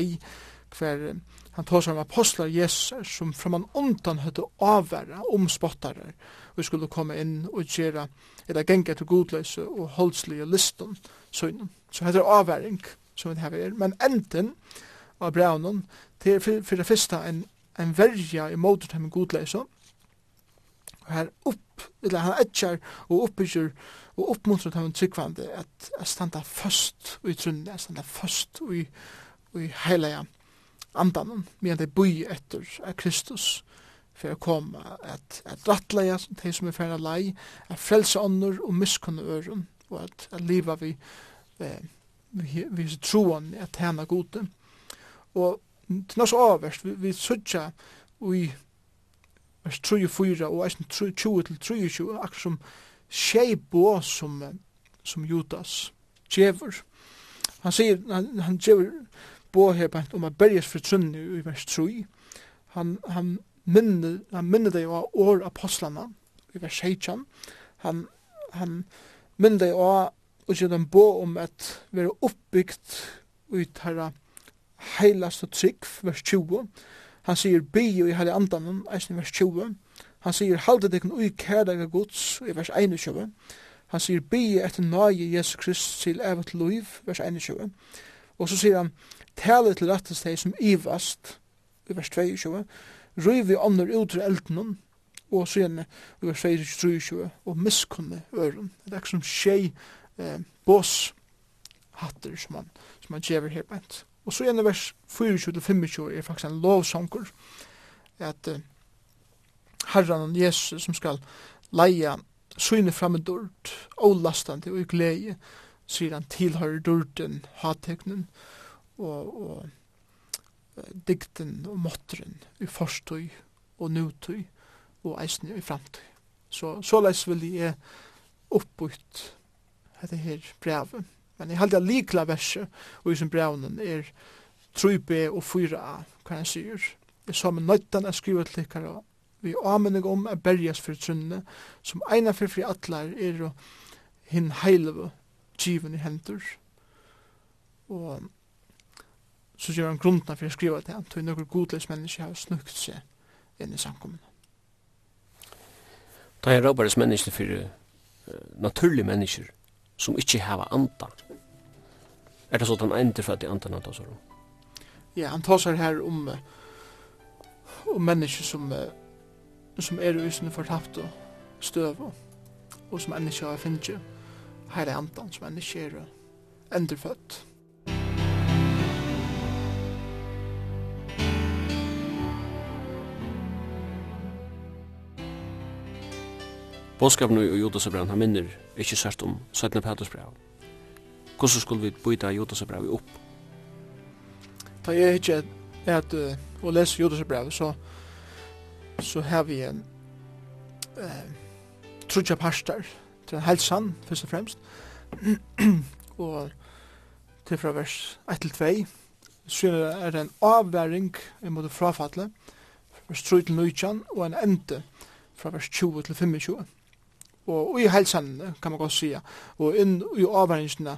hver han tar seg om apostlar Jesus som fra man ondan høyde avværa omspottare og skulle komme inn og gjøre eller genge til godløse og holdslige listan Så, Så heter avværing. avværing som vi har er, men enden av braunen, det er for, for det første en, en verja i motor til min godleisa, og her opp, eller han etjar og oppbygger og oppmuntrer til min tryggvande at jeg standa først i trunnen, jeg standa først i, i heilige andan, medan det bøy etter av Kristus, for å komme at, at rattleia de som er ferdig lei, at frelse ånder og miskunne øren, og at, at livet vi eh, vi, vi troen at henne gode. Og til næst avverst, vi, vi sutja i vers 3 og 4 og eisen 20 til 23, akkur som shape bo som, som Judas djever. Han sier, han, han djever bo her bant om a berges for trunni i vers 3. Han, han minner, han minner deg av år apostlana i vers 16. Han, han minner deg av og gjør dem bo om at vi er oppbygd ut herra heilast og trygg, vers 20. Han sier bi i herre andan, eisen vers 20. Han sier halde deg ui kærdaga gods, i vers 21. Han sier bi etter nage Jesus Krist til evet loiv, vers 21. Og så sier han, tale til rettest deg som ivast, i vers 22. Røyv i ånder ut ur elden, og så gjerne, i vers 23, og miskunne øren. Det er ikke som skjei, eh, båshatter som man, som man gjever her bænt. Og så gjerne vers 24-25 er faktisk en lovsanker at eh, herran og Jesus som skal leia syne fram en og ålastande og i glede, sier han tilhører dorden, hateknen, og, og dikten og måtteren i forstøy og nutøy og eisen i framtøy. Så såleis vil jeg oppbytt dette her brevet. Men jeg halde likla verset, og i sin brevnen er 3b og 4a, hva han sier. Jeg sa med nøytan jeg skriver til ikkara, vi amenig om er berjas for trunne, som eina for fri atlar er og hinn heileve given i hendur. Og så gjør han grunden for å skrive han tog noen godløs mennesker har snukt seg inn i samkommunen. Da er råbares mennesker for uh, naturlige mennesker, som ikkje hava andan. Er det sånn at han ender for at det andan han tar om? Ja, han tasar her om om mennesker som som er usen fortapt og støv og som mennesker har finnje her er andan som mennesker er enderfødt. Bådskapen og Jodasabran han minner ikkje sært om 17. Petrus brev. Hvordan skulle vi byta Jodasabran vi opp? Da jeg ikke er at å lese Jodasabran så så har vi en uh, trutja parstar til en helsan først og fremst og til fra vers 1 til 2 så er det en avværing imot frafatle vers 3 til 19 og en ende fra vers 20 til 25 og i helsen, kan man godt sige, og inn i avværingene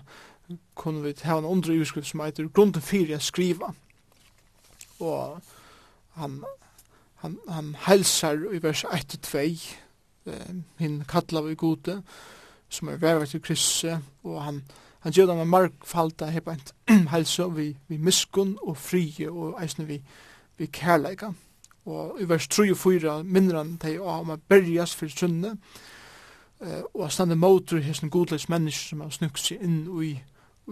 kunne vi ha en andre utskrift som heter Grunden fyrir jeg skriva. Og han, han, han helsar i vers 1 og 2, eh, hinn kallar vi gode, som er vervet til krysse, og han, han gjør det med markfalda hebant helse, vi, vi miskunn og frie, og eisne vi, vi kærleika. Og i vers 3 og 4 minner han til å ha med berjas for sunne, eh, og at stande motor hesten godleis mennesker som har snukt seg inn i,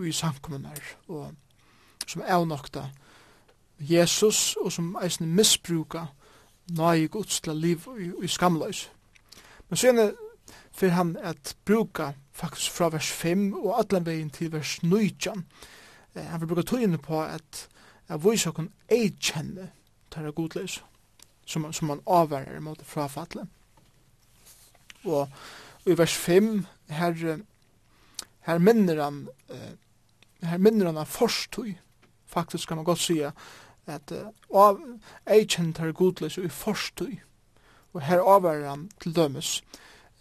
i samkommunar og som er nokta Jesus og som eisen misbruka nøye gods til liv i, i skamløys. Men så gjerne fyrir han at bruka faktisk fra vers 5 og allan vegin til vers 9. Eh, han vil bruka tøyene på at at vise okken ei kjenne tæra godleis som, som han avverger mot frafallet. Og i vers 5, her, her minner han, eh, her minner han av forstøy. Faktisk kan man godt sige, at uh, av eikjent her godløs i forstøy. Og her avvarer han til dømes,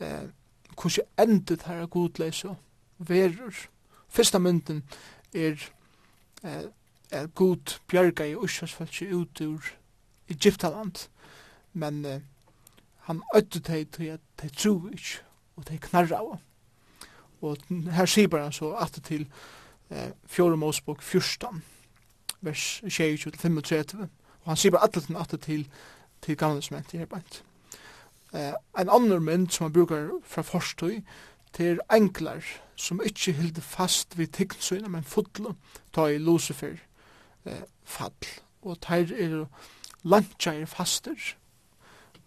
eh, hvordan endet her godløs og verur. Fyrsta mynden er eh, er god bjerga i Ursasfeltje ut ur Egyptaland, men eh, han öttu hei til at hei tru ikk og de knarra av. Og her sier bare så at det til eh, fjore Mosebok 14, vers 25-35, og han sier bare at det til, til, til gamle som er beint. Eh, en annen mynd som han brukar fra forstøy, til enklar som ikkje hilde fast vid tikkensøyna, men fotlo ta i Lucifer eh, fall. Og teir er lantja er faster,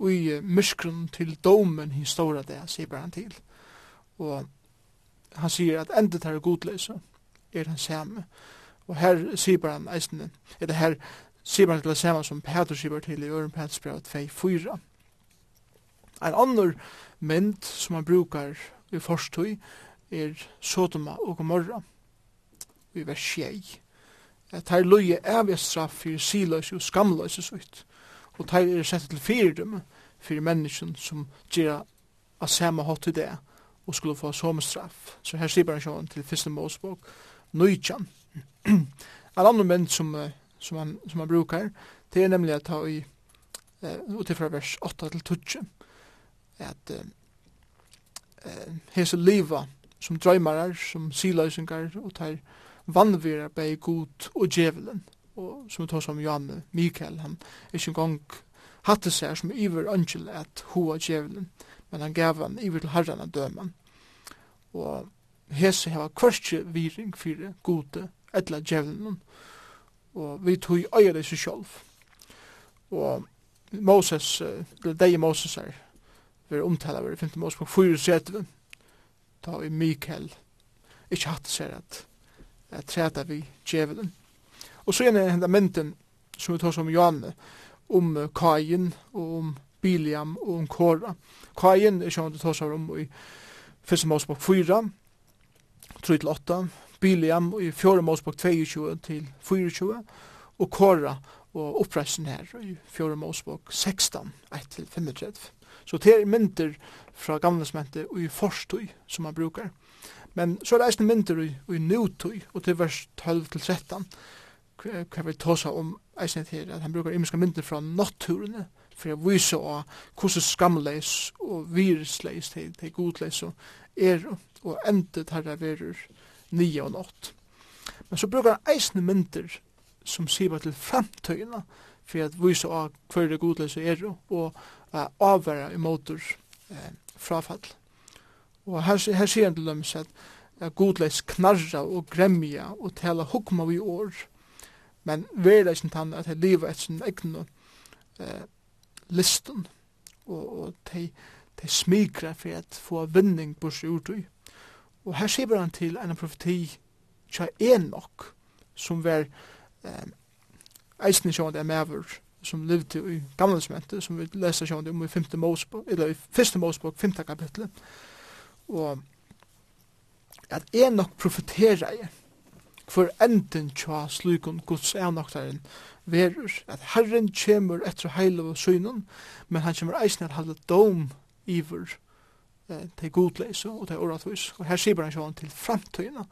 i myskron til domen hin stora det, sier bare han til. Og han sier at endet er godløse er han samme. Og her sier bare han eisende, eller her sier bare til det samme som Peter sier bare til i Øren Peters brev 2-4. En annen mynd som han brukar i forstøy er Sodoma og Gomorra i vers 6. At her løye evig straff for siløse og skamløse sutt og de er sett til fire dem, for mennesken som gjør av samme hatt i det og skulle få som straff. Så her sier han sånn til første målspåk, nøytjan. En annen mynd som, som, han, som han brukar, det er nemlig at ta i, og utifra vers 8 til 12, at eh, hese liva som drøymarar, som siløysingar, og tar vannvira bei god og djevelen og som vi tar som Janne, Mikael, han er ikke engang hatte seg som iver angel at hoa djevelen, men han gav han iver til herren av døman. Og hese heva kvarskje viring fyrir gode etla djevelen, og vi tog øyre seg sjolv. Og Moses, eller deg Moses er, vi er omtala vi er 5. Mosebok 4 da vi Mikael, ikke hatt seg at, at treta vi djevelen, Og så er det henne mynden som vi tar som Johanne, om Kajen og om Biliam og om Kora. Kajen er sjående tar seg om i første Mosebok 4, 3-8, Biliam i fjore Mosebok 22 til 24, og Kora og oppreisen her i fjore Mosebok 16, 1-35. Så det er mynter fra gamlesmentet og i forstøy som man brukar. Men så er det eisne mynter i, i nutøy, og til vers 12-13, hva vi tåsa om eisen til, at han brukar imenska myndir fra naturene, for å vise av hvordan skamleis og virusleis til, til godleis og er og endet herre verur nye og nått. Men så brukar han eisne myndir som sier til framtøyna, for å vise av hver det godleis er og uh, avværa motor eh, frafall. Og her, her sier han til dem at godleis knarra og gremja og tala hukma vi år men vera ikkje tann at dei liva et sin egnu eh, listen og, og dei te smigra for at få vinning på seg. Og her sier han til en profeti tja enok som var eh, eisen sjående er mever som levde i gamlesmentet, som vi leser sjående om i 5. Mosebok, eller i 1. Mosebok, 5. kapitlet. Og at Enoch profeterer for enden tja slukon Guds avnoktaren verur, at Herren kjemur etter heil og synun, men han kjemur eisne at halda dom iver eh, til godleis og til oratvis. Og her sier han sjåan til framtøyna,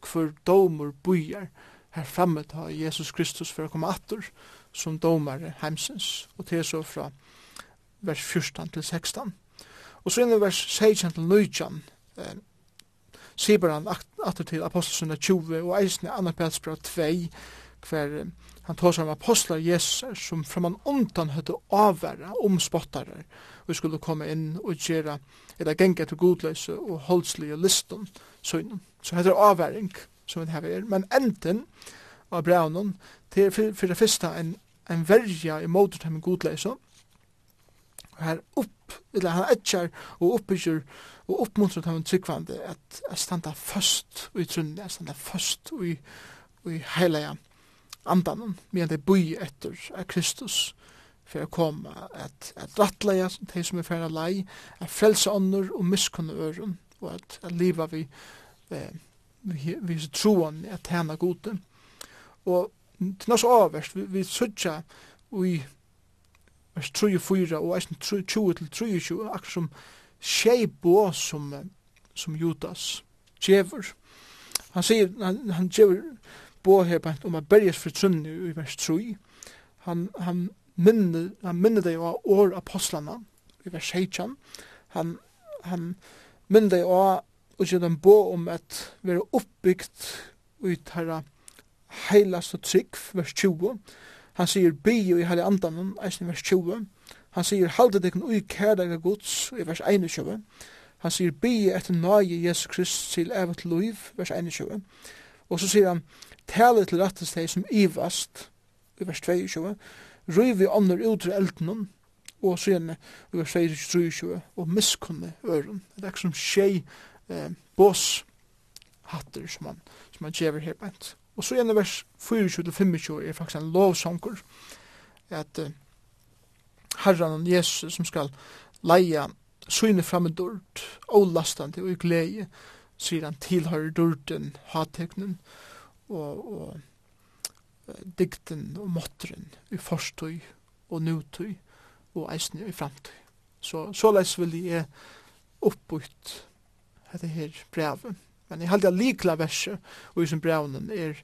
hver domur bujar her framme ta Jesus Kristus for å komme atur som domare heimsins, og til så fra vers 14 til 16. Og så inne vers 16 til 19, eh, sier han atter til apostelsunna 20 og eisne annar Pelsbra 2 hver han tåsar om apostlar Jesus som framan undan høyde avværa omspottarar og skulle komme inn og gjera eller genga til godløse og holdslige liston søgnum. Så heter avværing som vi hever, men enden av braunen til for, for det første en, en verja i motortem godløse og her opp eller han etjar og oppbygger og oppmuntrar til han tryggvande at jeg standa først i trunnen, jeg standa først i, i heilige andan, medan det bøy etter av Kristus for å komme at, at rattleia de som er færa lei, at frelse ånder og miskunne øren, og at, at liva vi, eh, vi, vi troen at tjena gode. Og til nås avverst, vi, vi sutja og i vers 3 og 4 og eisen 20 til 23, akkur som tjei bo som, som Judas djever. Han sier, han, han djever bo her bænt om a berges for trunni i vers 3. Han, han minner, han minner deg av år apostlana i vers 16. Han, han minner deg av og sier dem bo om at være oppbyggt ut herra heilast og trygg, vers 20 Han sier bio i heilig andanen, eisen i vers 20. Han sier halde dekken ui kærdaga gods i vers 21. Han sier bio etter nage Jesus Krist til evet loiv, vers 21. Og så sier han tale til rettes deg som ivast, i vers 22. Røyvi ånder ut til eldenon, og så igjen i vers 23 og miskunne øren. Det er ikke som tjei eh, bås hatter som han, som han gjever her bænt. Og så gjerne vers 24-25 er faktisk en lovsongur, at uh, herran og Jesus som skal leia syne framdord, dørt, og i glede, sier han tilhører dørten, hateknen og, og uh, dikten og måtteren i forstøy og nutøy og eisen i framtøy. Så, såleis vil jeg oppbytt dette her brevet Men jeg halte at likla verset og i sin brevnen er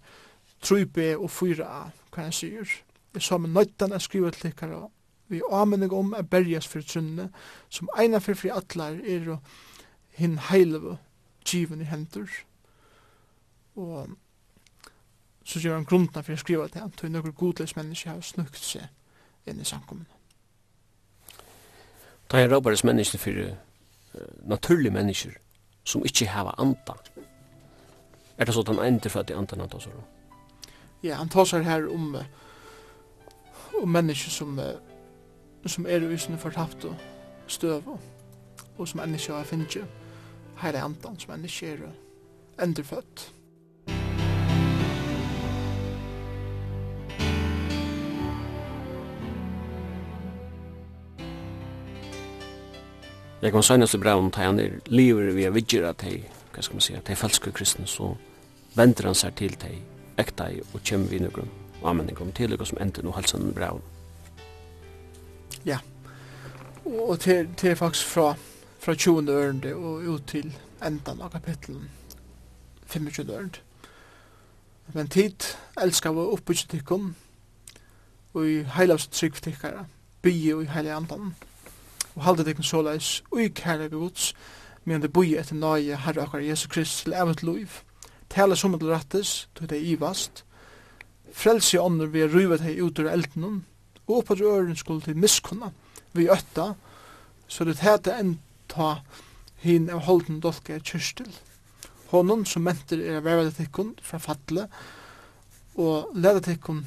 3b og 4a, hva han sier. Jeg sa med nøytan jeg skriver til dere vi amenig om er berjas for trunne som eina for fri atlar er og hinn heileve given i hendur. Og så gjør han grunden for å skriva til han, til nokkur godløs menneske har snukt seg inn i samkommunen. Da er råbares menneske for uh, naturlige mennesker, som ikkje hava anda. Er det så at han ender for at de andan han tar? Ja, han tar her om om mennesker som som er i sinne fortapt og støv og som mennesker har finnet er andan som mennesker er endrefødt. Jeg kan søgnes i braun, da han er livet vi er vidger at de, hva skal man si, at de falske kristne, så venter han seg til de, ekta i, og kjem vi noen anmenning om til, og som ender nå halsen i braun. Ja, og til, til faktisk fra, fra 20. ørende og ut til endan av kapitlen 25. ørende. Men tid elskar vi oppbygget tikkum, og i heilavs trygg tikkara, bygge og i heilig andan og halde deg så leis ui kære gods men det boi etter nøye herre akkar Jesus Krist til evet loiv tale som til rattes til det ivast frelsi ånder vi ruvet hei ut ur elden og oppa røren skulle til miskunna vi øtta så det hette enn ta hin av holden dolke er kyrstil honom som mentir er vervet tikkun fra fatle og leda tikkun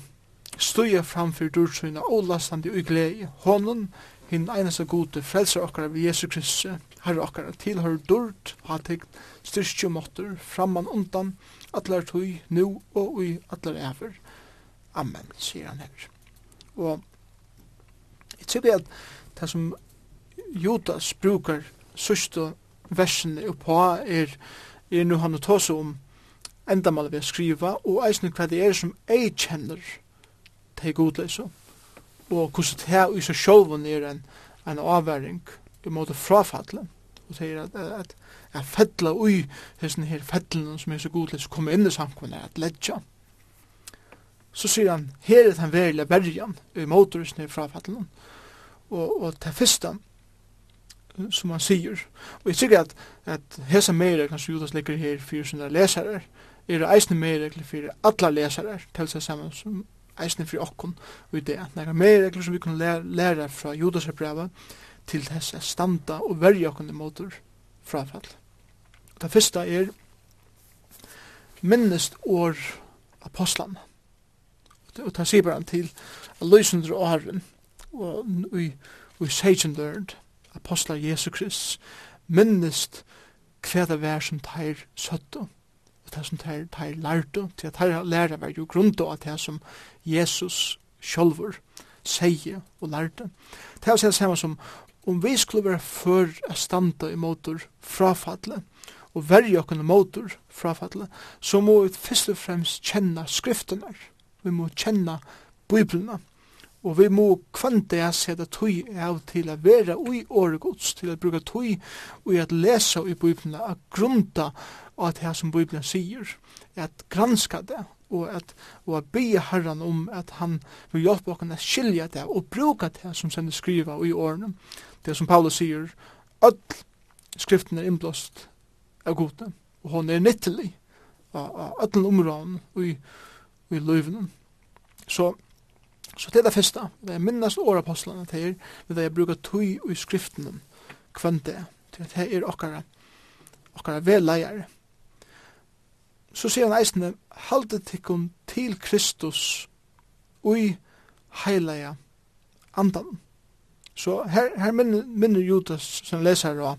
stuja framfyr dursøyna og lastandi ui glei honom hinn einasta gode frelsar okkara vi Jesu Kristi, herre okkara tilhör dörd, hatig, styrstju måttur, framman undan, atlar tui, nu og ui atlar efer. Amen, sier han her. Og jeg tykker at det som Judas brukar sørste versen oppa er, er nu han å ta seg om endamal vi skriva, og eisne hva det er som ei kjenner til godleisa og hvordan det er i seg selv er en, en avværing i måte frafattelen. Og det er at, at, at fedla ui hessen her fedlen som er så god til å komme inn i samkommet at ledja. Så sier han, her er den verilige bergen i måte hessen her frafallet. Og, og til første som han sier. Og jeg sier at, at hesa meira kanskje Judas ligger her for sine lesere, er eisne meira for alle lesere, til seg sammen som eisne for okkon og i det at nægra regler som vi kunne læra fra Judas brevet til þess at standa og verja okkon i motor frafall. Og det fyrsta er minnest år apostlan. Og det sier bara til løysundre åren og i, i seikjendørnd apostlar Jesu Krist minnest hva vær som teir søttu og det som teir, teir lærte, til at teir læra var jo grunnt av det som Jesus sjolvor sier og lærte. Det er å samme som om vi skulle være for å standa i motor frafallet, og verja okken motor frafallet, så må vi først og fremst kjenne skriftene. Vi må kjenne biblene. Og vi må kvante jeg sette tøy av til å være ui året gods, til å bruke tøy og at lese i Bibelen, at grunta av at det som Bibelen sier, at granska det, og at, og at be herran om at han vil hjelpe oss å skilja det og bruka det som sender skriva i årene. Det som Paulus sier, at skriften er innblåst av gode, og hon er nyttelig av alle områdene og i, i løyvene. Så so, Så det er det første. Det er minnast årapostlene til er, men det er bruker tøy i skriften kvann det. Til at det er okkara, okkara velleier. Så sier han eisene, halde tikkun til Kristus ui heileia andan. Så her, her minner, minner Judas som leser og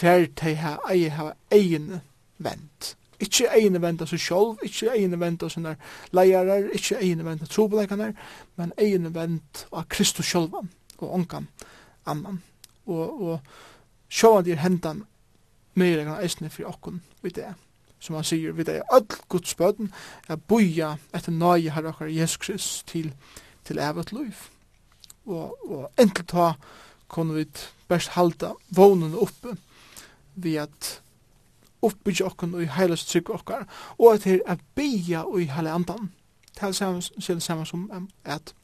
hver teg her eier har egen vent. Ikke egne venta seg sjolv, ikke egne venta sine leiarar, ikke egne venta trobeleikanar, men egne vent av Kristus sjolvan og ongan annan. Og, og sjåan dyr hendan meira eisne fri okkun vi det som han sier, vi det er all Guds bøden, er boja etter nøye herre okkar Jesus Krist til, til evet liv. Og, og endelig ta kunne vi best halda vånen oppe vi at oppbygge okken og i heilas trygg okkar, og at her er beia i heile andan. Det er samme som at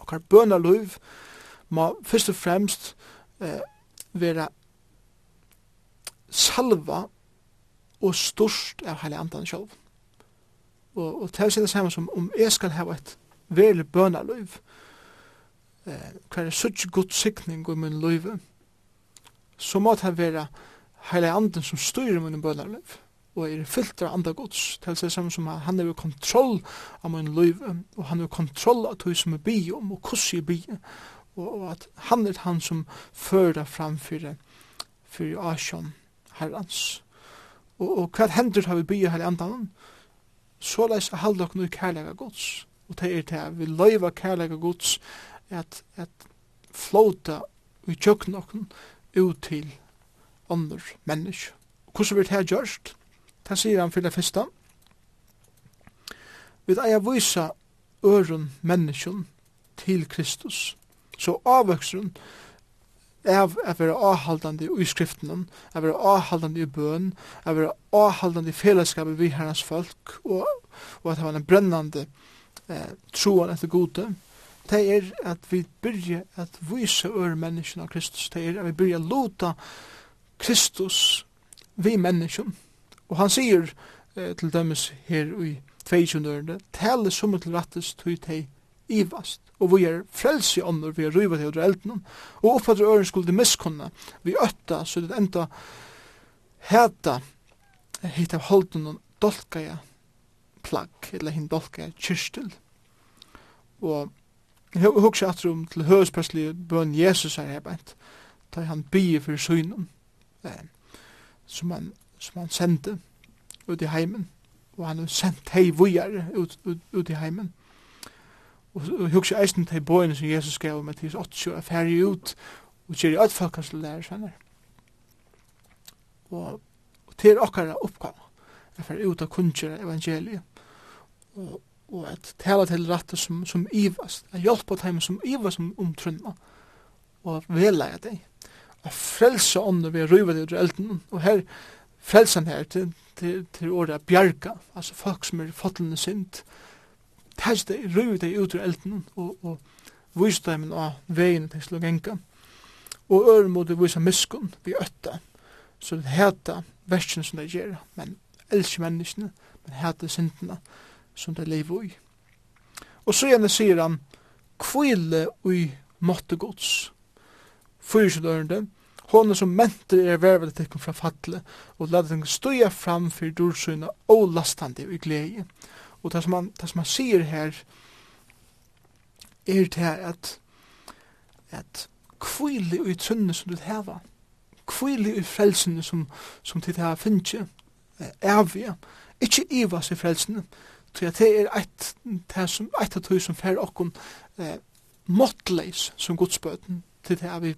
okkar bønarløyv må først og fremst eh, vera salva og størst av heile andan sjálf. Og, og det er det samme som om jeg skal hava et veldig bøna luiv, eh, hver er such god sikning i min luiv, så må det være heila anden som styrer mine bønarlev og er fyllt av andre gods til seg sammen som han er kontroll av min liv og han er kontroll av tog som er bi om og hvordan er bi. Og, og at han er han som fører fram for for Asjon herrans og, og hva hender har vi bi her i så leis er halda okkur nu kærlega gods. Og det er det vi løyva kærlega gods at, at flota vi tjøkken okkur ut til andre mennesk. Hvordan vil det her gjørst? Det sier han for det første. Vi eier vise øren menneskjen til Kristus. Så avvøkseren av å være avhaldande i skriften, av å være avhaldande i bøn, av å være avhaldande i fellesskapet vi herrens folk, og, og at det var en brennende eh, troen etter gode, det er at vi byrja at vise øre menneskene av Kristus, det er at vi byrja lota Kristus vi menneskjum. Og han sier eh, til dømes her i 22. ørende, tale som til rattes tog teg ivast, og vi er frelse i ånder, vi er ryva til under elden, og oppfatter øren skulle de miskunna, vi øtta, så det enda heta hit holden og dolkaja plagg, eller hin dolkaja kyrstil. Og jeg at atrum til høvespresslige bøn Jesus er hebent, da han bygge for synen, eh, som, han, som han sendte ut i heimen. Og han har sendt hei vujar ut, ut, ut i heimen. Og, og hugsa eisen til boina som Jesus gav i Mattias 8, er ferdig ut og kjer i alt folk hans lærer sannar. Og, og til okkara oppgave er ferdig ut av kunnkjera evangeliet. Og, og at tala til rattet som, som ivast, at hjelpa dem som ivast om, om trunna, og at vela deg a frelsa ånden vi å rive det ur elden. Og her, frelsan her til, til, til året bjarga, altså folk som er fotlende sint, tæs det, rive det ut ur elden, og, og vise dem av veien til slå slogenka. Og øren må det vise miskunn vi øtta, så det heta versen som det gjer, men elsk menneskene, men heta sintene som det lever i. Og så gjerne sier han, kvile ui måtte gods, fyrsidørende, Hånden som mentor er vervet til fra fatle, og lade den støya fram for dursyna og lastande i glede. Og det som han, det som han sier her, er det at, at kvile i trunne som du heva, kvile i frelsene som, som du heva finnje, evige, ikkje ivas i frelsene, Så det er et, det som, et av tog som fer okkon eh, måttleis som godsbøten, til det vi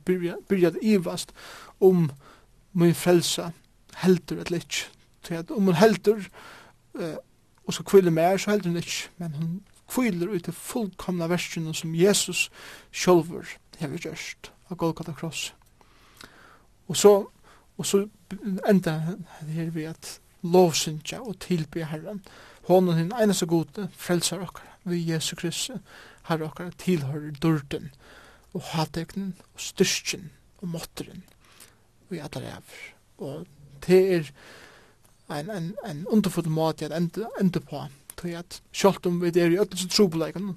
byrjat ivast om min frelsa heldur et litt. Til at om hun heldur, uh, og så kviler mer, så heldur hun litt. men hun kviler ut til fullkomna versjonen som Jesus sjolver hever gjørst av Golgata Kross. Og så, og så enda her vi at lovsynsja og tilby Herren, hånden hinn eneste gode frelsar okkar, vi Jesu Kristi, Herre okkar tilhører dørden, og hatøknen og styrkjen og måtteren og i alle ræver. Og det er en, en, en underfull måte at enda, enda på. til at selv om vi er i ødelse trobeleikene,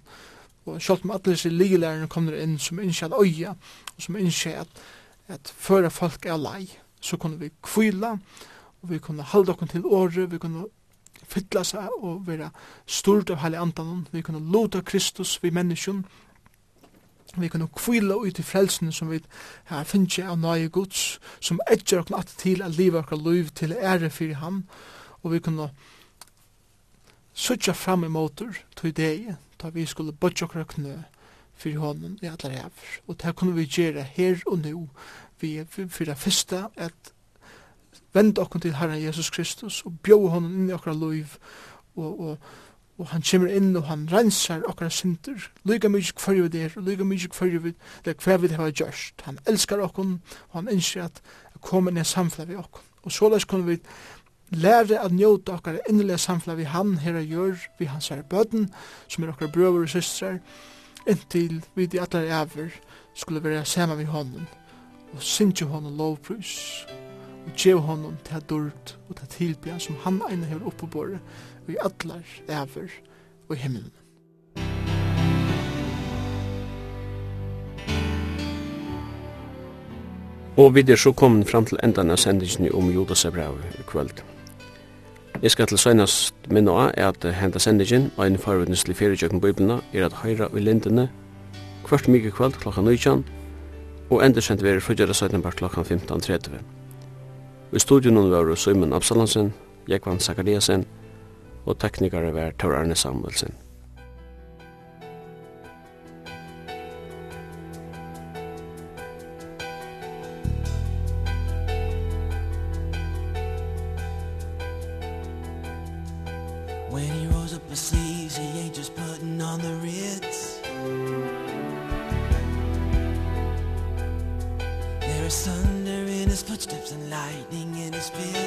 og selv om alle disse ligelærerne kommer inn som innskjer at øye og som innskjer at, at før folk er lei, så kunne vi kvila, og vi kunne halda okken til året, vi kunne fytla seg og være stort av heilig andan, vi kunne lota Kristus vi menneskjon, vi kan kvila ut i frelsene som vi har finnst av nøye gods, som etter okken at til at livet okker liv til ære fyrir ham, og vi kan sutja fram i motor til deg, da vi skulle bodja okker knø fyrir honom i allar hever. Og det kunne vi gjere her og nu, vi fyrir fyrsta at vende okken til Herren Jesus Kristus og bjå honom inn i okker liv, og, og og han kommer inn og han rensar okkara synder, lyga mykje kvarju vi der, lyga mykje kvarju vi det er hver vi det har gjørst. Han elskar okkon, og han innskjer at koma ned samfla vi okkon. Og såleis kunne vi lære at njóta okkara innelige samfla vi han herra gjør, vi hans herra bøten, som er okkara brøver og systrar, inntil vi de allar æver skulle være sama vi honom, og syndje honom lovprus, og gjev honom til dørt og til tilbya som han eina hever oppebore, og i allar ever og i himmelen. Og vi er så kommet fram til endan av sendingen om Judas brev i kvöld. Jeg skal til søgnast minna av at henda sendingen og en forvudneslig fyrirjøkken bøyblina er at høyra i lindene kvart mykje kvöld klokka 19 og endersendt vi er fruggjara søgnen bak klokka 15.30. I studion var Søymen Absalansen, Jekvan Sakariasen, og teknikere var Tor Arne Samuelsen. When he rolls up his sleeves, he ain't just putting on the Ritz. There is thunder in his footsteps and lightning in his fist.